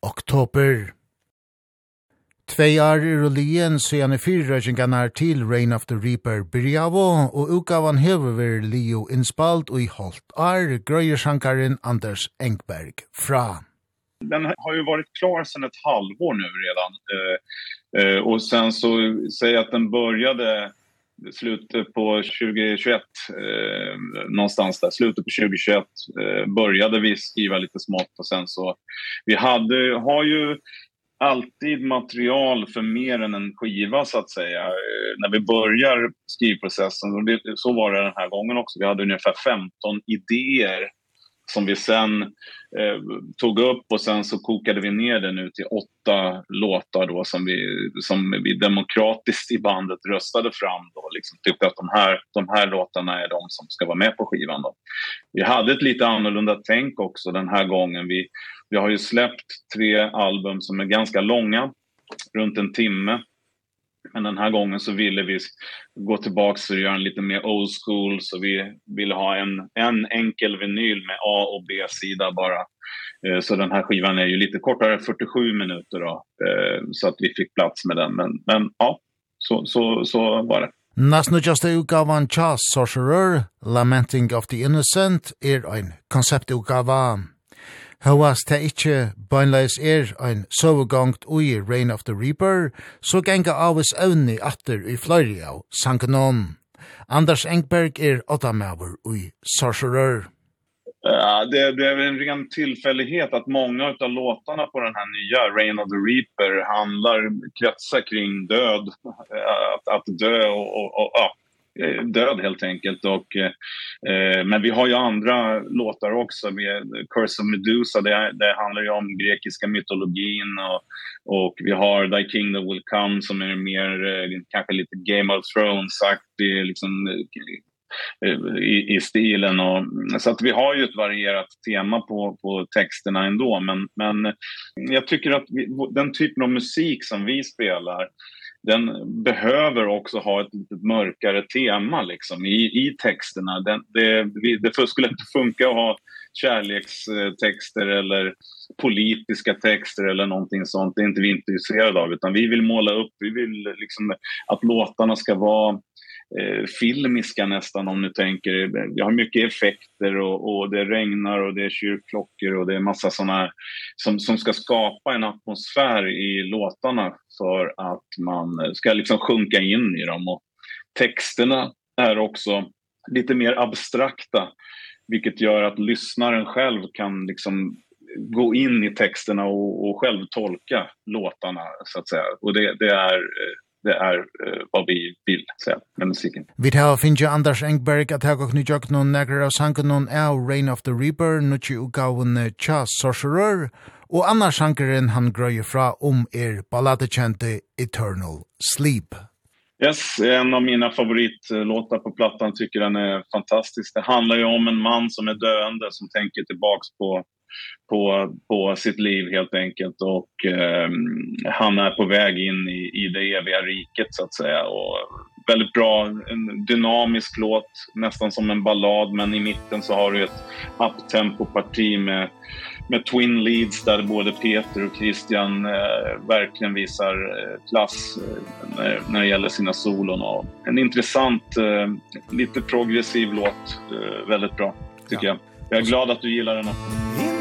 oktober. Tvei ar i rullien så gjerne fyrrøkjengarna til Rain of the Reaper Birjavo, og utgavan hever ver Leo innspalt og i holdt ar grøyersjankaren Anders Engberg fra. Den har ju varit klar sedan ett halvår nu redan. Eh och sen så säger att den började slutet på 2021 eh någonstans där. Slutet på 2021 eh, började vi skriva lite smått och sen så vi hade har ju alltid material för mer än en skiva så att säga. När vi börjar skrivprocessen och det, så var det den här gången också. Vi hade ungefär 15 idéer som vi sen eh, tog upp och sen så kokade vi ner den nu till åtta låtar då som vi som vi demokratiskt i bandet röstade fram då liksom tyckte att de här de här låtarna är de som ska vara med på skivan då. Vi hade ett lite annorlunda tänk också den här gången vi vi har ju släppt tre album som är ganska långa runt en timme Men den här gången så ville vi gå tillbaks och göra en lite mer old school så vi ville ha en en enkel vinyl med A och B sida bara. Eh så den här skivan är ju lite kortare 47 minuter då eh så att vi fick plats med den men men ja så så så var det. Nas nu just utgavan Charles Sorcerer Lamenting of the Innocent er ein konceptutgava Hauas ta ikkje bøgnleis er ein sovegongt ui Rain of the Reaper, så genga avis evni atter i fløyri av Sankanon. Anders Engberg er åttamæver ui Sorcerer. Ja, det blev en ren tillfällighet att många av låtarna på den här nya Rain of the Reaper handlar kretsar kring död, att, att dö och, och, och ja, död helt enkelt och eh, men vi har ju andra låtar också med Curse of Medusa. Det, det handlar ju om grekiska mytologin och och vi har The Kingdom Will Come som är mer kanske lite Game of Thrones sagt det är liksom i i stilen och så att vi har ju ett varierat tema på på texterna ändå men men jag tycker att vi, den typen av musik som vi spelar den behöver också ha ett lite mörkare tema liksom i i texterna. Den det det skulle inte funka att ha kärlekstexter eller politiska texter eller någonting sånt. Det är inte vi intresserade av utan vi vill måla upp, vi vill liksom att låtarna ska vara eh, filmiska nästan om du tänker. Jag har mycket effekter och, och det regnar och det är kyrkklockor och det är massa sådana som, som ska skapa en atmosfär i låtarna för att man ska liksom sjunka in i dem. Och texterna är också lite mer abstrakta vilket gör att lyssnaren själv kan liksom gå in i texterna och och själv tolka låtarna så att säga och det det är det är uh, vad vi vill säga med musiken. Vi tar finns ju Anders Engberg att ha kognit jag någon några av sanken någon av Reign of the Reaper nu ju gåvan Cha Sorcerer och Anders sankeren han gröjer fra om er balladekjente Eternal Sleep. Yes, en av mina favoritlåtar på plattan tycker den är fantastisk. Det handlar ju om en man som är döende som tänker tillbaks på på på sitt liv helt enkelt och eh, han är på väg in i i det eviga riket så att säga och väldigt bra en dynamisk låt nästan som en ballad men i mitten så har du ett uptempo parti med med twin leads där både Peter och Christian eh, verkligen visar eh, klass eh, när, när det gäller sina solon och en intressant eh, lite progressiv låt eh, väldigt bra tycker ja. jag. Jag är glad att du gillar den också.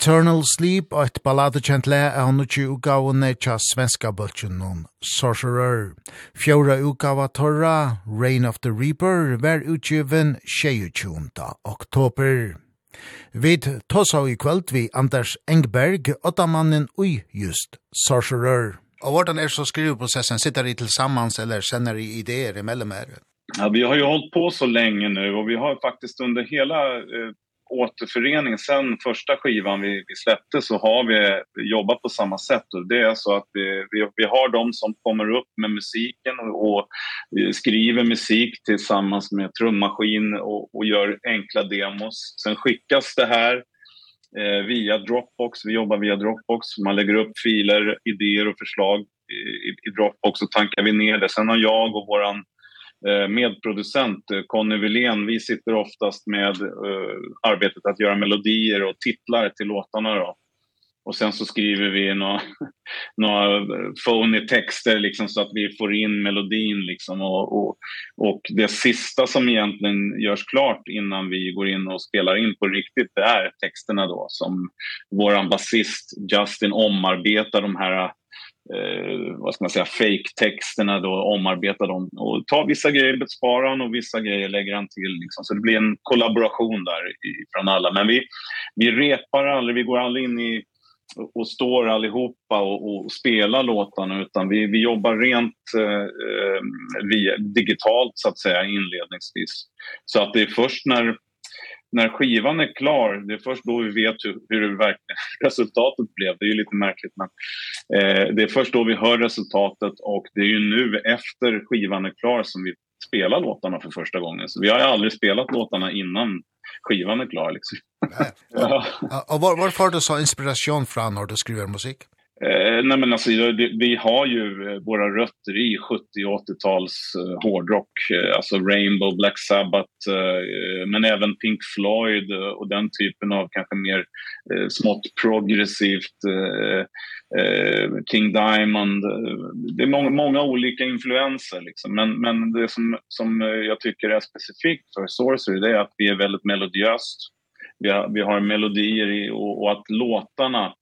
Eternal Sleep og et balladekjent le er han ikke utgavene tja svenska bøltjen noen Sorcerer. Fjora utgava torra, Reign of the Reaper, var utgiven 22. oktober. Vid tosa i kveld vi Anders Engberg, åttamannen ui just Sorcerer. Og hvordan er så skriveprosessen? Sitter de tillsammans eller sender de ideer emellan er? Ja, vi har ju hållit på så länge nu och vi har faktiskt under hela eh, återförening sen första skivan vi, vi släppte så har vi jobbat på samma sätt och det är så att vi, vi, vi har de som kommer upp med musiken och, och skriver musik tillsammans med trummaskin och, och gör enkla demos. Sen skickas det här eh, via Dropbox. Vi jobbar via Dropbox. Man lägger upp filer, idéer och förslag i, i Dropbox och tankar vi ner det. Sen har jag och våran medproducent Conny Wilén. Vi sitter oftast med uh, arbetet att göra melodier och titlar till låtarna då. Och sen så skriver vi några några phony texter liksom så att vi får in melodin liksom och och och det sista som egentligen görs klart innan vi går in och spelar in på riktigt det är texterna då som våran basist Justin omarbetar de här eh vad ska man säga fake texterna då omarbetar dem. Och tar vissa grejer besparar han och vissa grejer lägger han till liksom. Så det blir en kollaboration där i, från alla. Men vi vi repar aldrig vi går aldrig in i och står allihopa och och spelar låtarna utan vi vi jobbar rent eh via digitalt så att säga inledningsvis. Så att det är först när när skivan är klar, det är först då vi vet hur, hur det verkligen resultatet blev. Det är ju lite märkligt men eh, det är först då vi hör resultatet och det är ju nu efter skivan är klar som vi spelar låtarna för första gången. Så vi har ju aldrig spelat låtarna innan skivan är klar liksom. Nej. ja. Och var, var får du så inspiration från när du skriver musik? Eh, nej men alltså vi har ju våra rötter i 70- och 80-tals eh, hårdrock alltså Rainbow, Black Sabbath eh, men även Pink Floyd och den typen av kanske mer eh, smått progressivt eh, eh King Diamond det är många många olika influenser liksom. Men men det som som jag tycker är specifikt för Sorcery det är att vi är väldigt melodiöst. Vi har, vi har melodier i, och, och att låtarna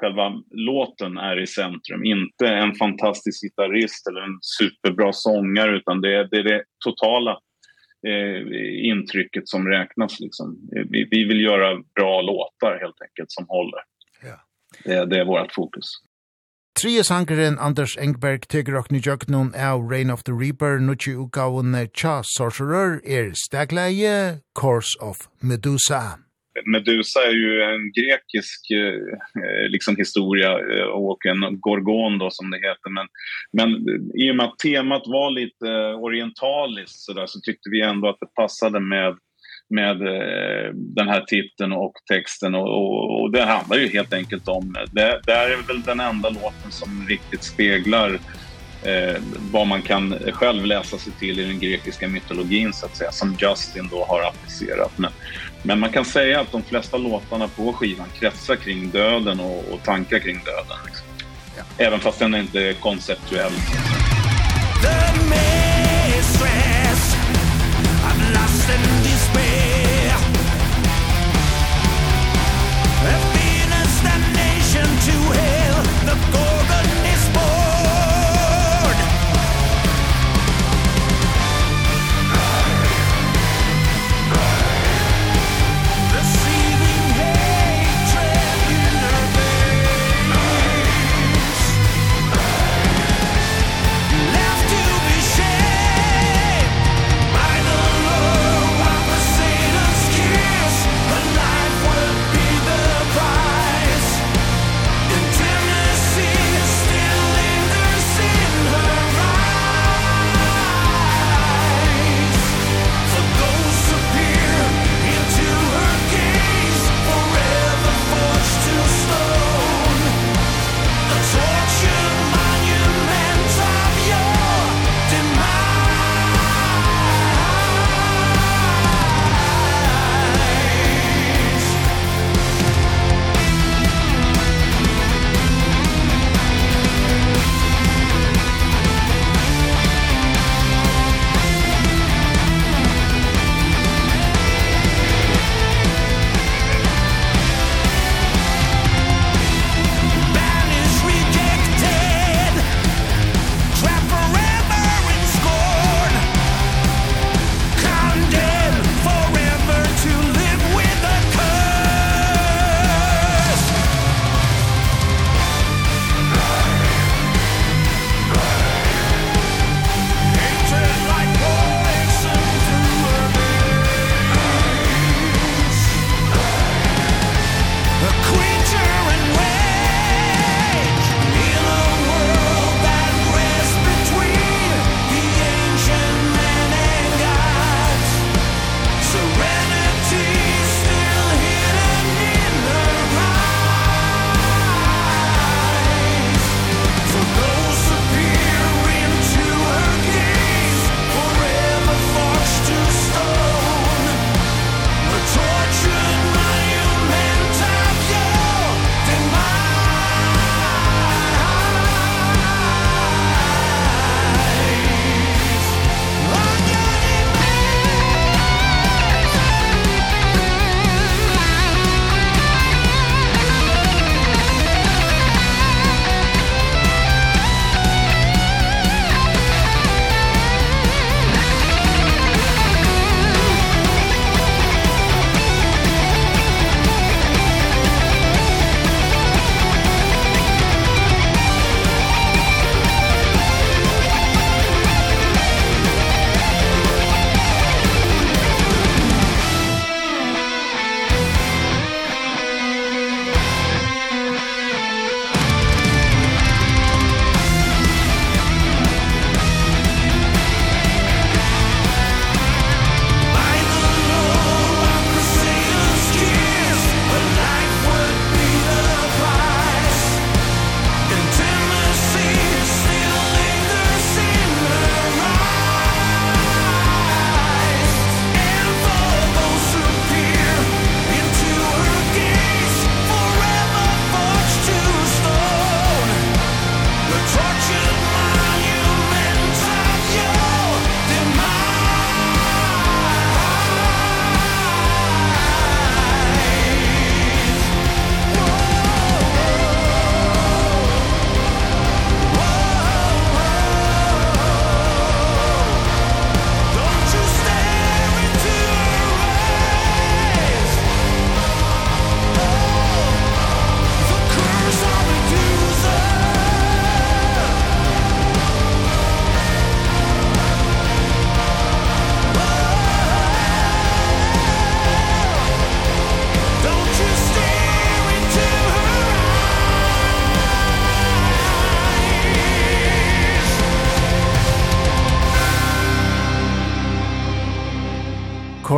själva låten är i centrum. Inte en fantastisk gitarrist eller en superbra sångare utan det är det, är det totala eh, intrycket som räknas. Liksom. Vi, vi vill göra bra låtar helt enkelt som håller. Ja. Det, det är vårt fokus. Trie sangeren Anders Engberg teker okni jöknun av Reign of the Reaper nutje utgavun Cha Sorcerer er stegleie Course of Medusa. Medusa är ju en grekisk eh, liksom historia och en gorgon då som det heter. Men men i och med att temat var lite orientaliskt så där så tyckte vi ändå att det passade med med eh, den här titeln och texten. Och, och, och det handlar ju helt enkelt om det där är väl den enda låten som riktigt speglar eh vad man kan själv läsa sig till i den grekiska mytologin så att säga som Justin då har applicerat. Men Men man kan säga att de flesta låtarna på skivan kretsar kring döden och, och tankar kring döden. Liksom. Ja. Även fast den är inte konceptuell. The man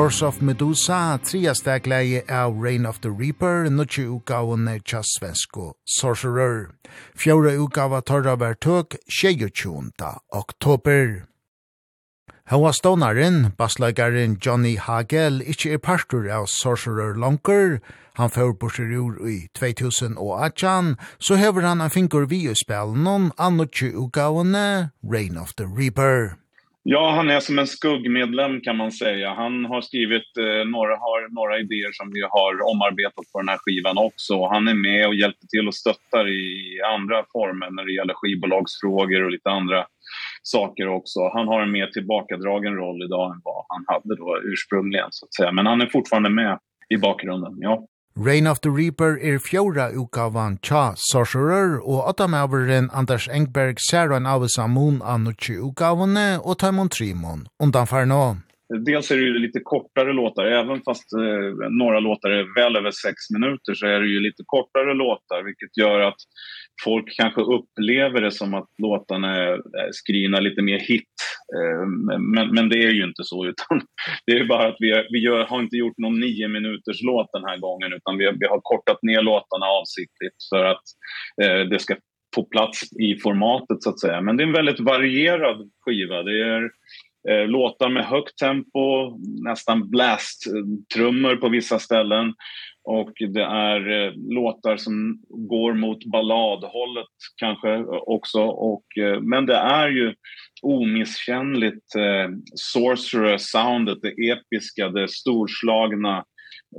Doors of Medusa, tria stegleie av Reign of the Reaper, nutje utgaven er tja svensko sorcerer. Fjore utgava torra var tøk, 22. oktober. Hva stånaren, bassleikaren Johnny Hagel, ikkje er partur av sorcerer Lonker, han får borser ur i 2018, så hever han en fingur vi i spelen noen annutje utgavene Reign of the Reaper. Ja, han är som en skuggmedlem kan man säga. Han har skrivit eh, några har några idéer som vi har omarbetat på den här skivan också. Han är med och hjälper till och stöttar i andra former när det gäller skivbolagsfrågor och lite andra saker också. Han har en mer tillbakadragen roll idag än vad han hade då ursprungligen så att säga, men han är fortfarande med i bakgrunden. Ja. Rain of the Reaper er fjóra ukavan tja Sorcerer og åttamaveren Anders Engberg ser en av samun av nutje ukavane og Taimon Trimon. Undan nå. Dels är det ju lite kortare låtar, även fast eh, några låtar är väl över sex minuter så är det ju lite kortare låtar vilket gör att folk kanske upplever det som att låtarna är skrivna lite mer hit. Men men det är ju inte så utan det är bara att vi har, vi gör, har inte gjort någon 9 minuters låt den här gången utan vi har, vi har kortat ner låtarna avsiktligt för att eh, det ska få plats i formatet så att säga. Men det är en väldigt varierad skiva. Det är eh, låtar med högt tempo, nästan blast trummor på vissa ställen och det är eh, låtar som går mot balladhållet kanske också. Och eh, men det är ju omisskännligt eh, sorcerer soundet det episka det storslagna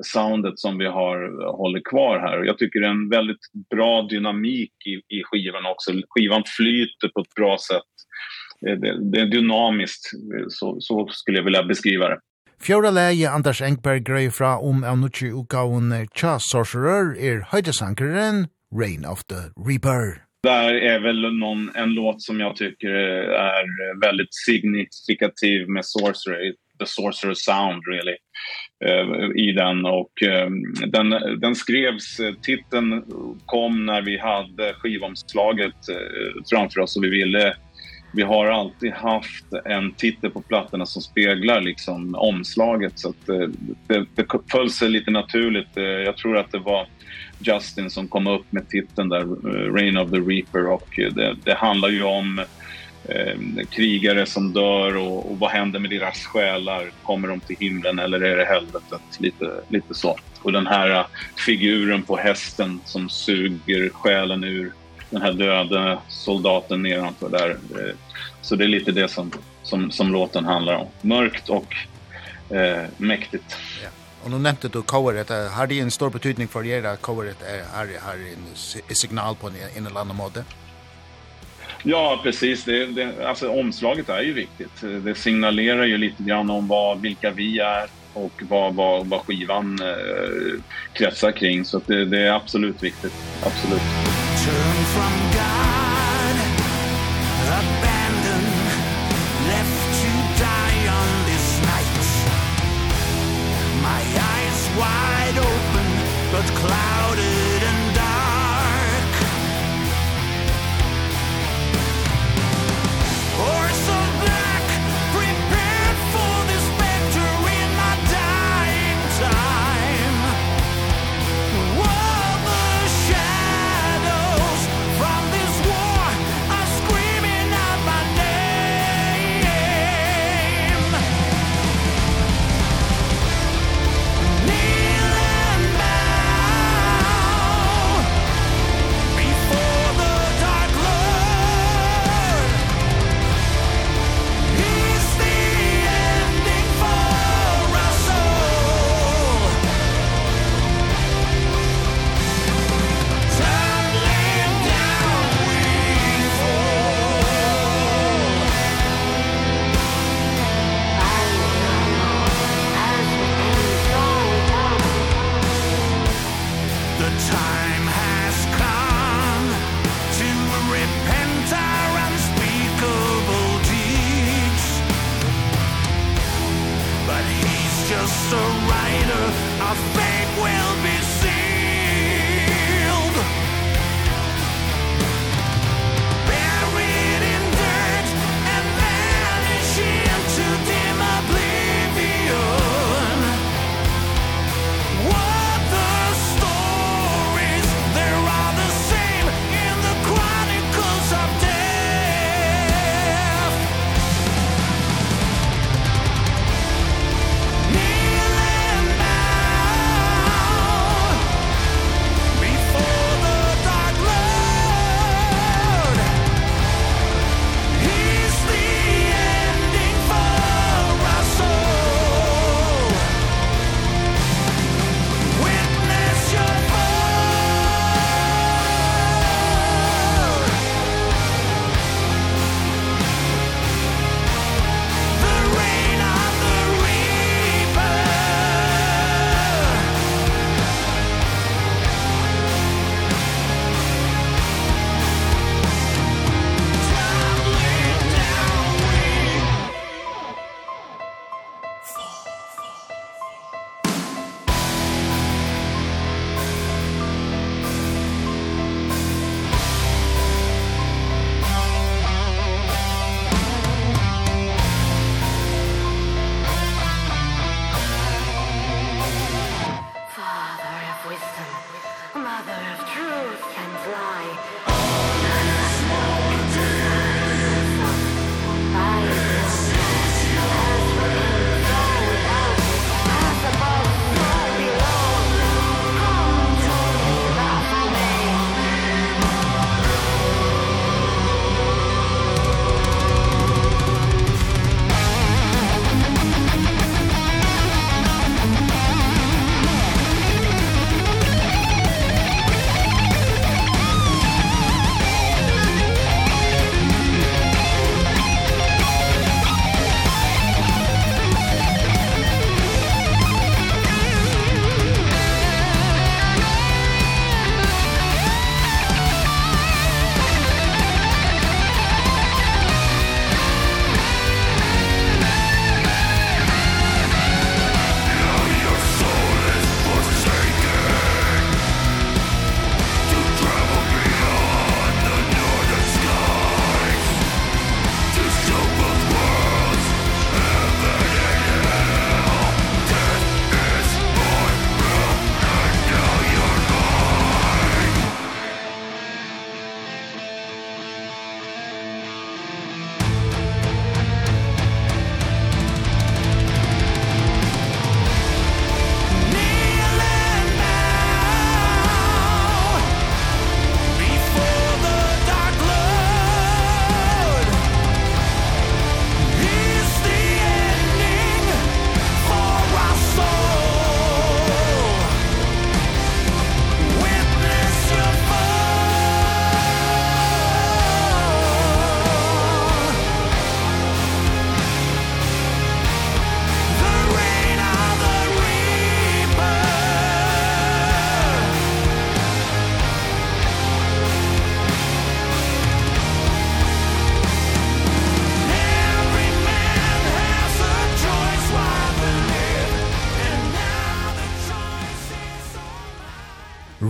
soundet som vi har håller kvar här. Och jag tycker det är en väldigt bra dynamik i i skivan också. Skivan flyter på ett bra sätt. Det det är dynamiskt så så skulle jag vilja beskriva det. Fjóra leie Anders Engberg grei fra om av nutje utgaven Tja Sorcerer er høydesankeren Rain of the Reaper. Där är väl någon en låt som jag tycker är väldigt signifikativ med Sorcerer, The Sorcerer Sound really i den och den den skrevs titeln kom när vi hade skivomslaget framför oss och vi ville vi har alltid haft en titel på plattorna som speglar liksom omslaget så att det, det, det föll sig lite naturligt. Jag tror att det var Justin som kom upp med titeln där Reign of the Reaper och det, det handlar ju om eh, krigare som dör och, och vad händer med deras själar? Kommer de till himlen eller är det helvetet? Lite, lite så. Och den här figuren på hästen som suger själen ur den här döda soldaten nedanför där. Så det är lite det som, som, som låten handlar om. Mörkt och eh, mäktigt. Ja. Och nu nämnde du coveret. Har det en stor betydning för er att coveret är, har, har en signal på en, en eller annan måte? Ja, precis. Det, det, alltså, omslaget är ju viktigt. Det signalerar ju lite grann om vad, vilka vi är och vad, vad, vad skivan eh, kretsar kring. Så att det, det är absolut viktigt. Absolut. Turn from God. Abandoned Left to die on this night. My eyes wide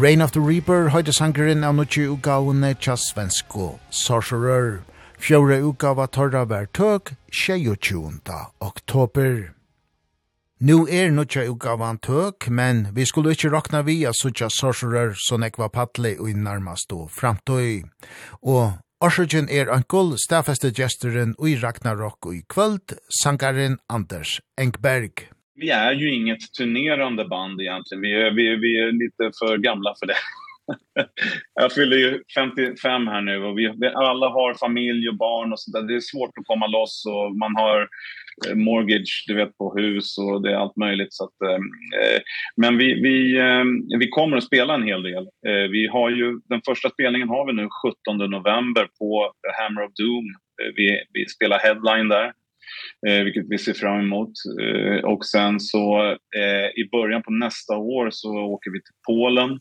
Rain of the Reaper høyde sangeren av nokje utgavene tja svensko Sorcerer. Fjore utgava torra vær tøk 22. oktober. Nu er nokje utgavan tøk, men vi skulle ikkje rakna vi sutja Sorcerer som ekva patle og i nærmast og framtøy. Og Orsøkjen er ankul, stafeste gesteren ui Ragnarok og kvöld, sangaren Anders Engberg vi är ju inget turnerande band egentligen. Vi är, vi, vi är lite för gamla för det. jag fyller ju 55 här nu och vi, vi alla har familj och barn och sånt där. Det är svårt att komma loss och man har mortgage du vet på hus och det är allt möjligt så att eh, men vi vi eh, vi kommer att spela en hel del. Eh, vi har ju den första spelningen har vi nu 17 november på Hammer of Doom. Eh, vi vi spelar headline där eh, vilket vi ser fram emot. Eh, och sen så eh, i början på nästa år så åker vi till Polen.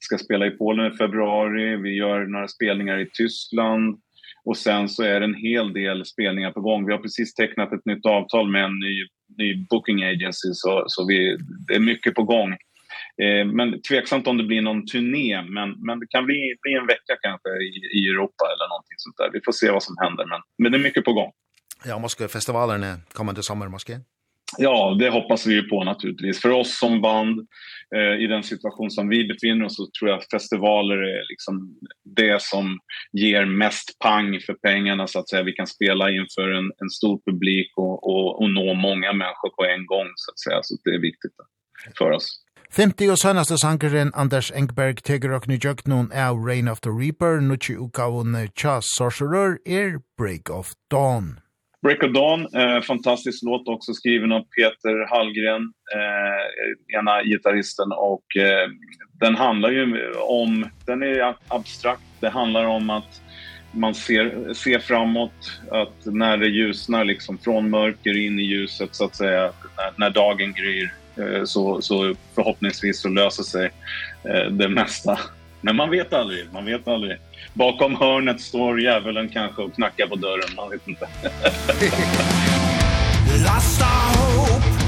Ska spela i Polen i februari. Vi gör några spelningar i Tyskland. Och sen så är det en hel del spelningar på gång. Vi har precis tecknat ett nytt avtal med en ny, ny booking agency så, så vi, det är mycket på gång. Eh men tveksamt om det blir någon turné men men det kan bli bli en vecka kanske i i Europa eller någonting sånt där. Vi får se vad som händer men men det är mycket på gång ja, måske festivalerna kommande sommar måske? Ja, det hoppas vi ju på naturligtvis. För oss som band eh, i den situation som vi befinner oss så tror jag att festivaler är liksom det som ger mest pang för pengarna så att säga. Vi kan spela inför en, en stor publik och, och, och nå många människor på en gång så att säga. Så det är viktigt för oss. 50 og sønnaste sangeren Anders Engberg teger og nyjøkt noen av Rain of the Reaper, nukki ukavun Chas sorcerer er Break of Dawn. Break of Dawn, eh, fantastisk låt också skriven av Peter Hallgren, eh, ena gitarristen. Och, eh, den handlar ju om, den är abstrakt, det handlar om att man ser, ser framåt, att när det ljusnar liksom, från mörker in i ljuset så att säga, när, när dagen gryr eh, så, så förhoppningsvis så löser sig eh, det mesta Men man vet aldrig, man vet aldrig. Bakom hörnet står djävulen kanske och knackar på dörren, man vet inte. Lasta hope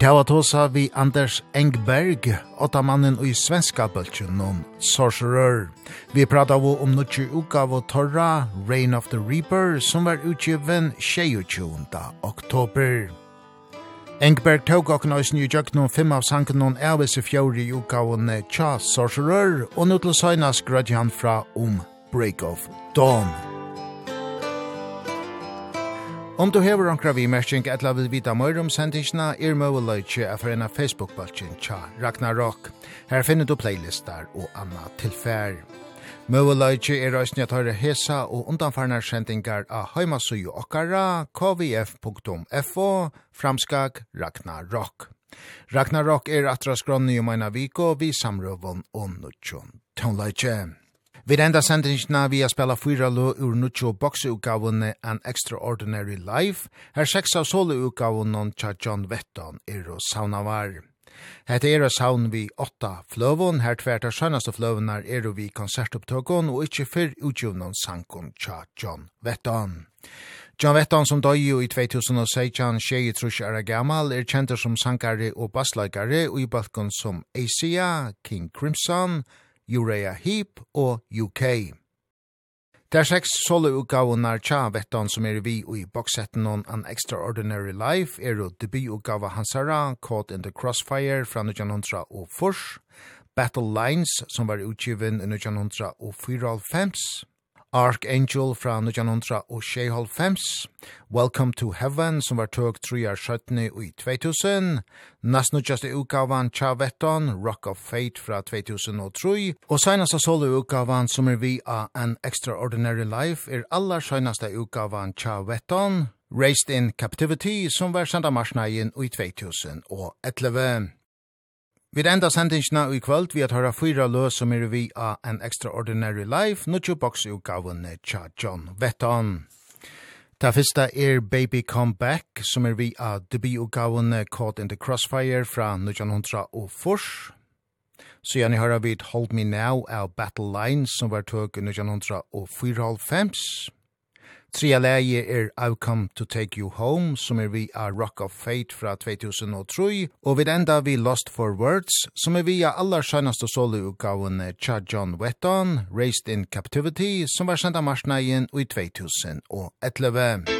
Vit hava tosa vi Anders Engberg, åtta mannen i svenska bøltjen om Sorcerer. Vi prata vi om nutje uka av torra Reign of the Reaper som var utgiven 22. oktober. Engberg tog okken òsne i jøkken om fem av sanken om Elvis i fjori i uka av Tja Sorcerer og nu til søgnas grødje han fra om Break of Dawn. Om du hever omkra vi merskink etla vil vita møyr om sendingsna, er møyleitje er for en av Facebook-baltjen tja Ragnarok. Her finner du playlistar og anna tilfær. Møyleitje er røysni at høyre hesa og undanfarnar sendingar av heimasuju okkara kvf.fo framskag Ragnarok. Ragnarok er atra skronni om eina viko vi samrøvon og nutjon. Tånleitje. Vi enda sendingsna vi a spela fyra lo ur nuttjo boksutgavene An Extraordinary Life, her seks av soloutgavene tja John Vetton er og saunavar. Hette er og saun vi åtta fløvun, her tvert av sønnaste fløvonar er vi konsertopptøkun og ikkje fyr utgjuvnån sankon tja John Vetton. John Vetton som døy i 2016 tjei trus er gammal er kjenter som sankare og basslagare og i balkon som Asia, King Crimson, King Crimson, Urea Heap og UK. Der seks solo-utgavene tja vettan som er vi i boksetten on An Extraordinary Life er jo debututgave Hansara, Caught in the Crossfire fra 1900 og Fors, Battle Lines som var utgiven i 1954, Archangel fra 1995, Welcome to Heaven, som var tøk 3 år 17 i 2000, Nast nødjaste utgavan Chavetton, Rock of Fate fra 2003, og senast solo utgavan som er vi av An Extraordinary Life er allar senaste utgavan Chavetton, Raised in Captivity, som var senda marsnaien i 2011. Vi enda sendingsna i kvöld vi at høyra fyra løs som er vi av en extraordinary life, nutju boks i gavene tja John Vetton. Ta fyrsta er Baby Come Back, som er vi av debi debutgavene Caught in the Crossfire fra 1900 og fors. Så gjerne høyra vi Hold Me Now av Battle Lines, som var tøk 1900 og 4,5. Tria leie er I've Come to Take You Home, som er vi av Rock of Fate fra 2003, og vid enda vi Lost for Words, som er vi av aller skjønnaste solo-utgaven Cha John Wetton, Raised in Captivity, som var sendt av marsnægen i 2011.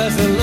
as the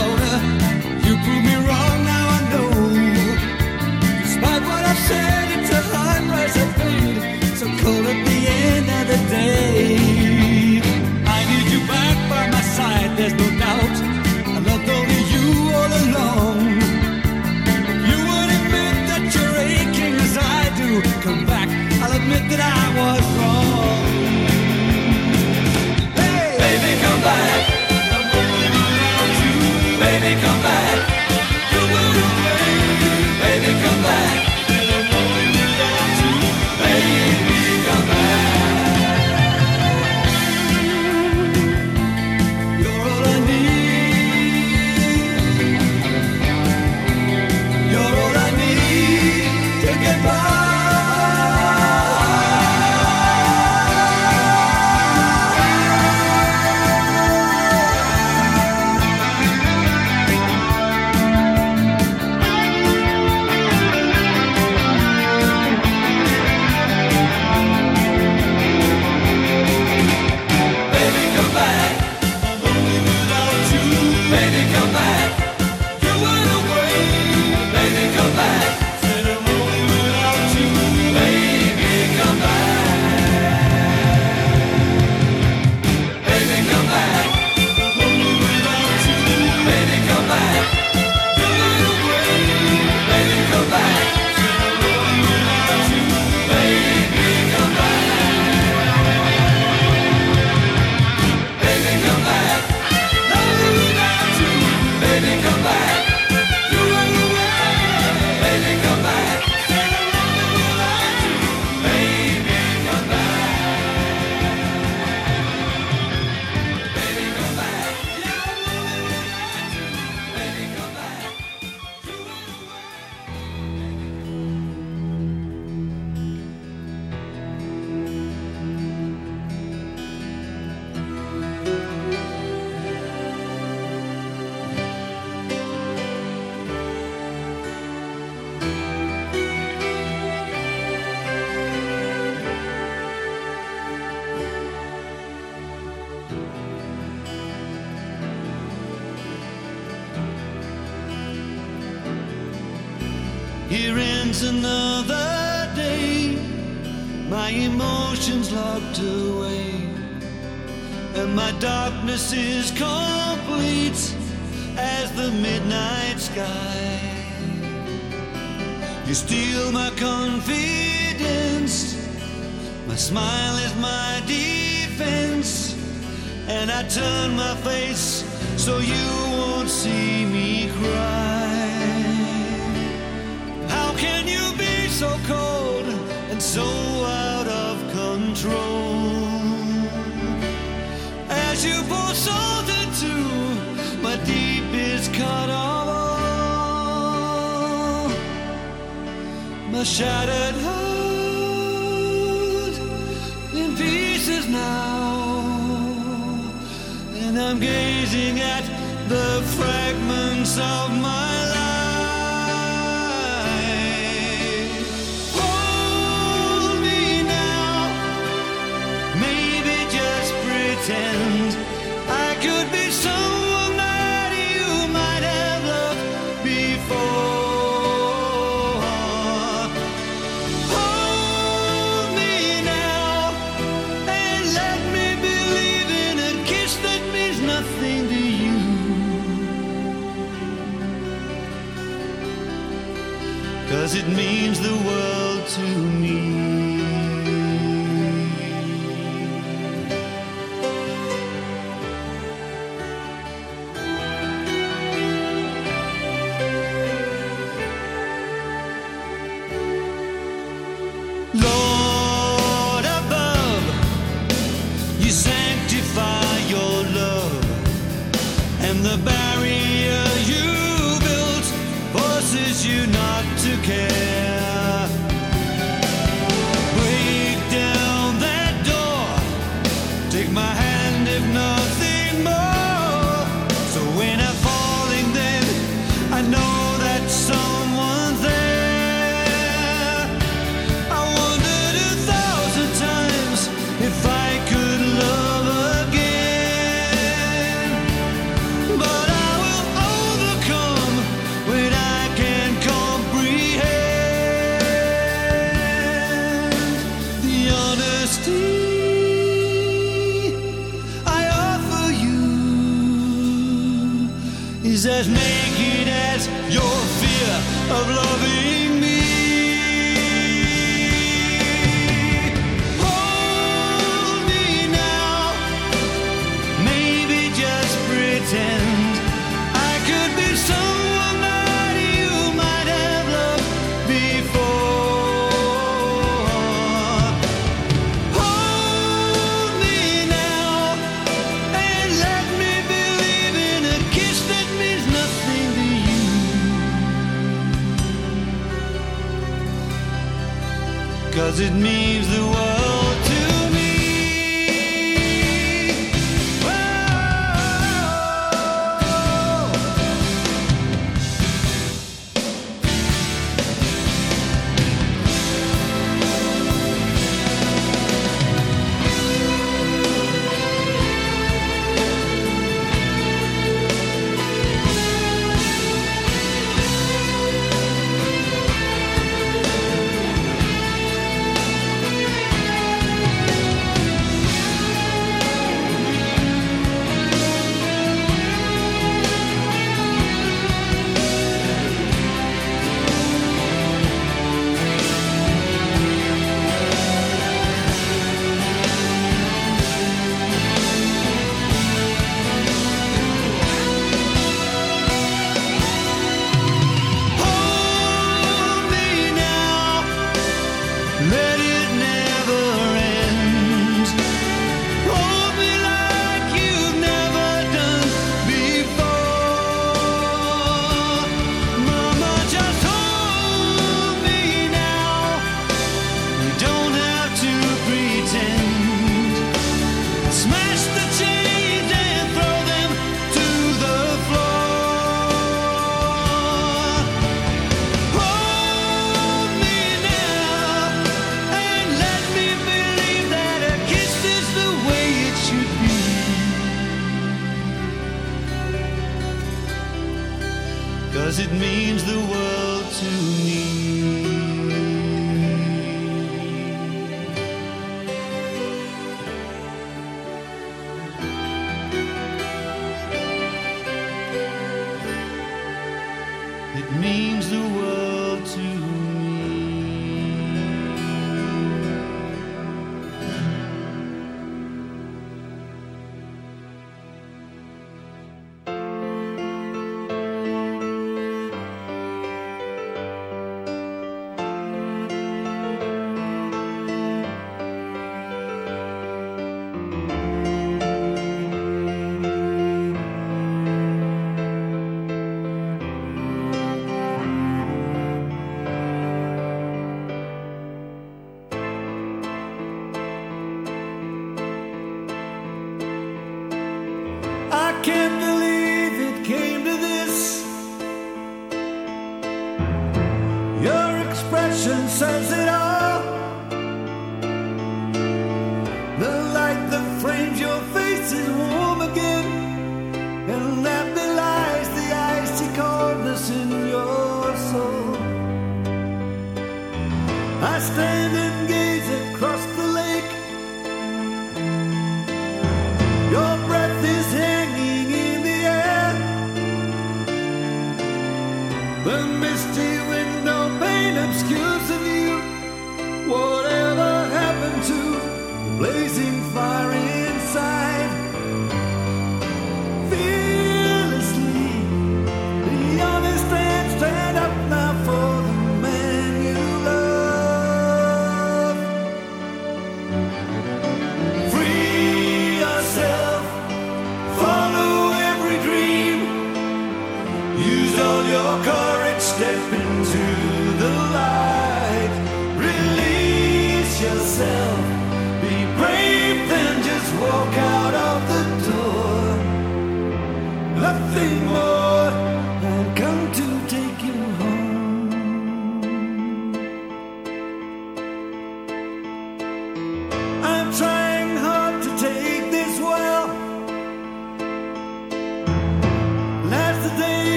I'm gazing at the fragments of my life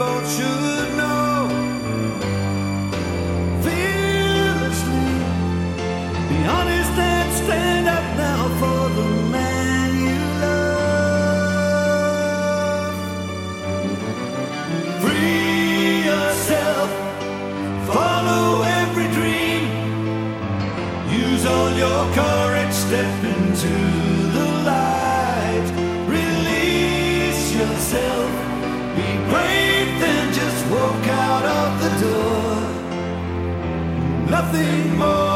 both should know. Fearlessly be honest and stand up now for the man you love. Free yourself. Follow every dream. Use all your courage step into nothing more.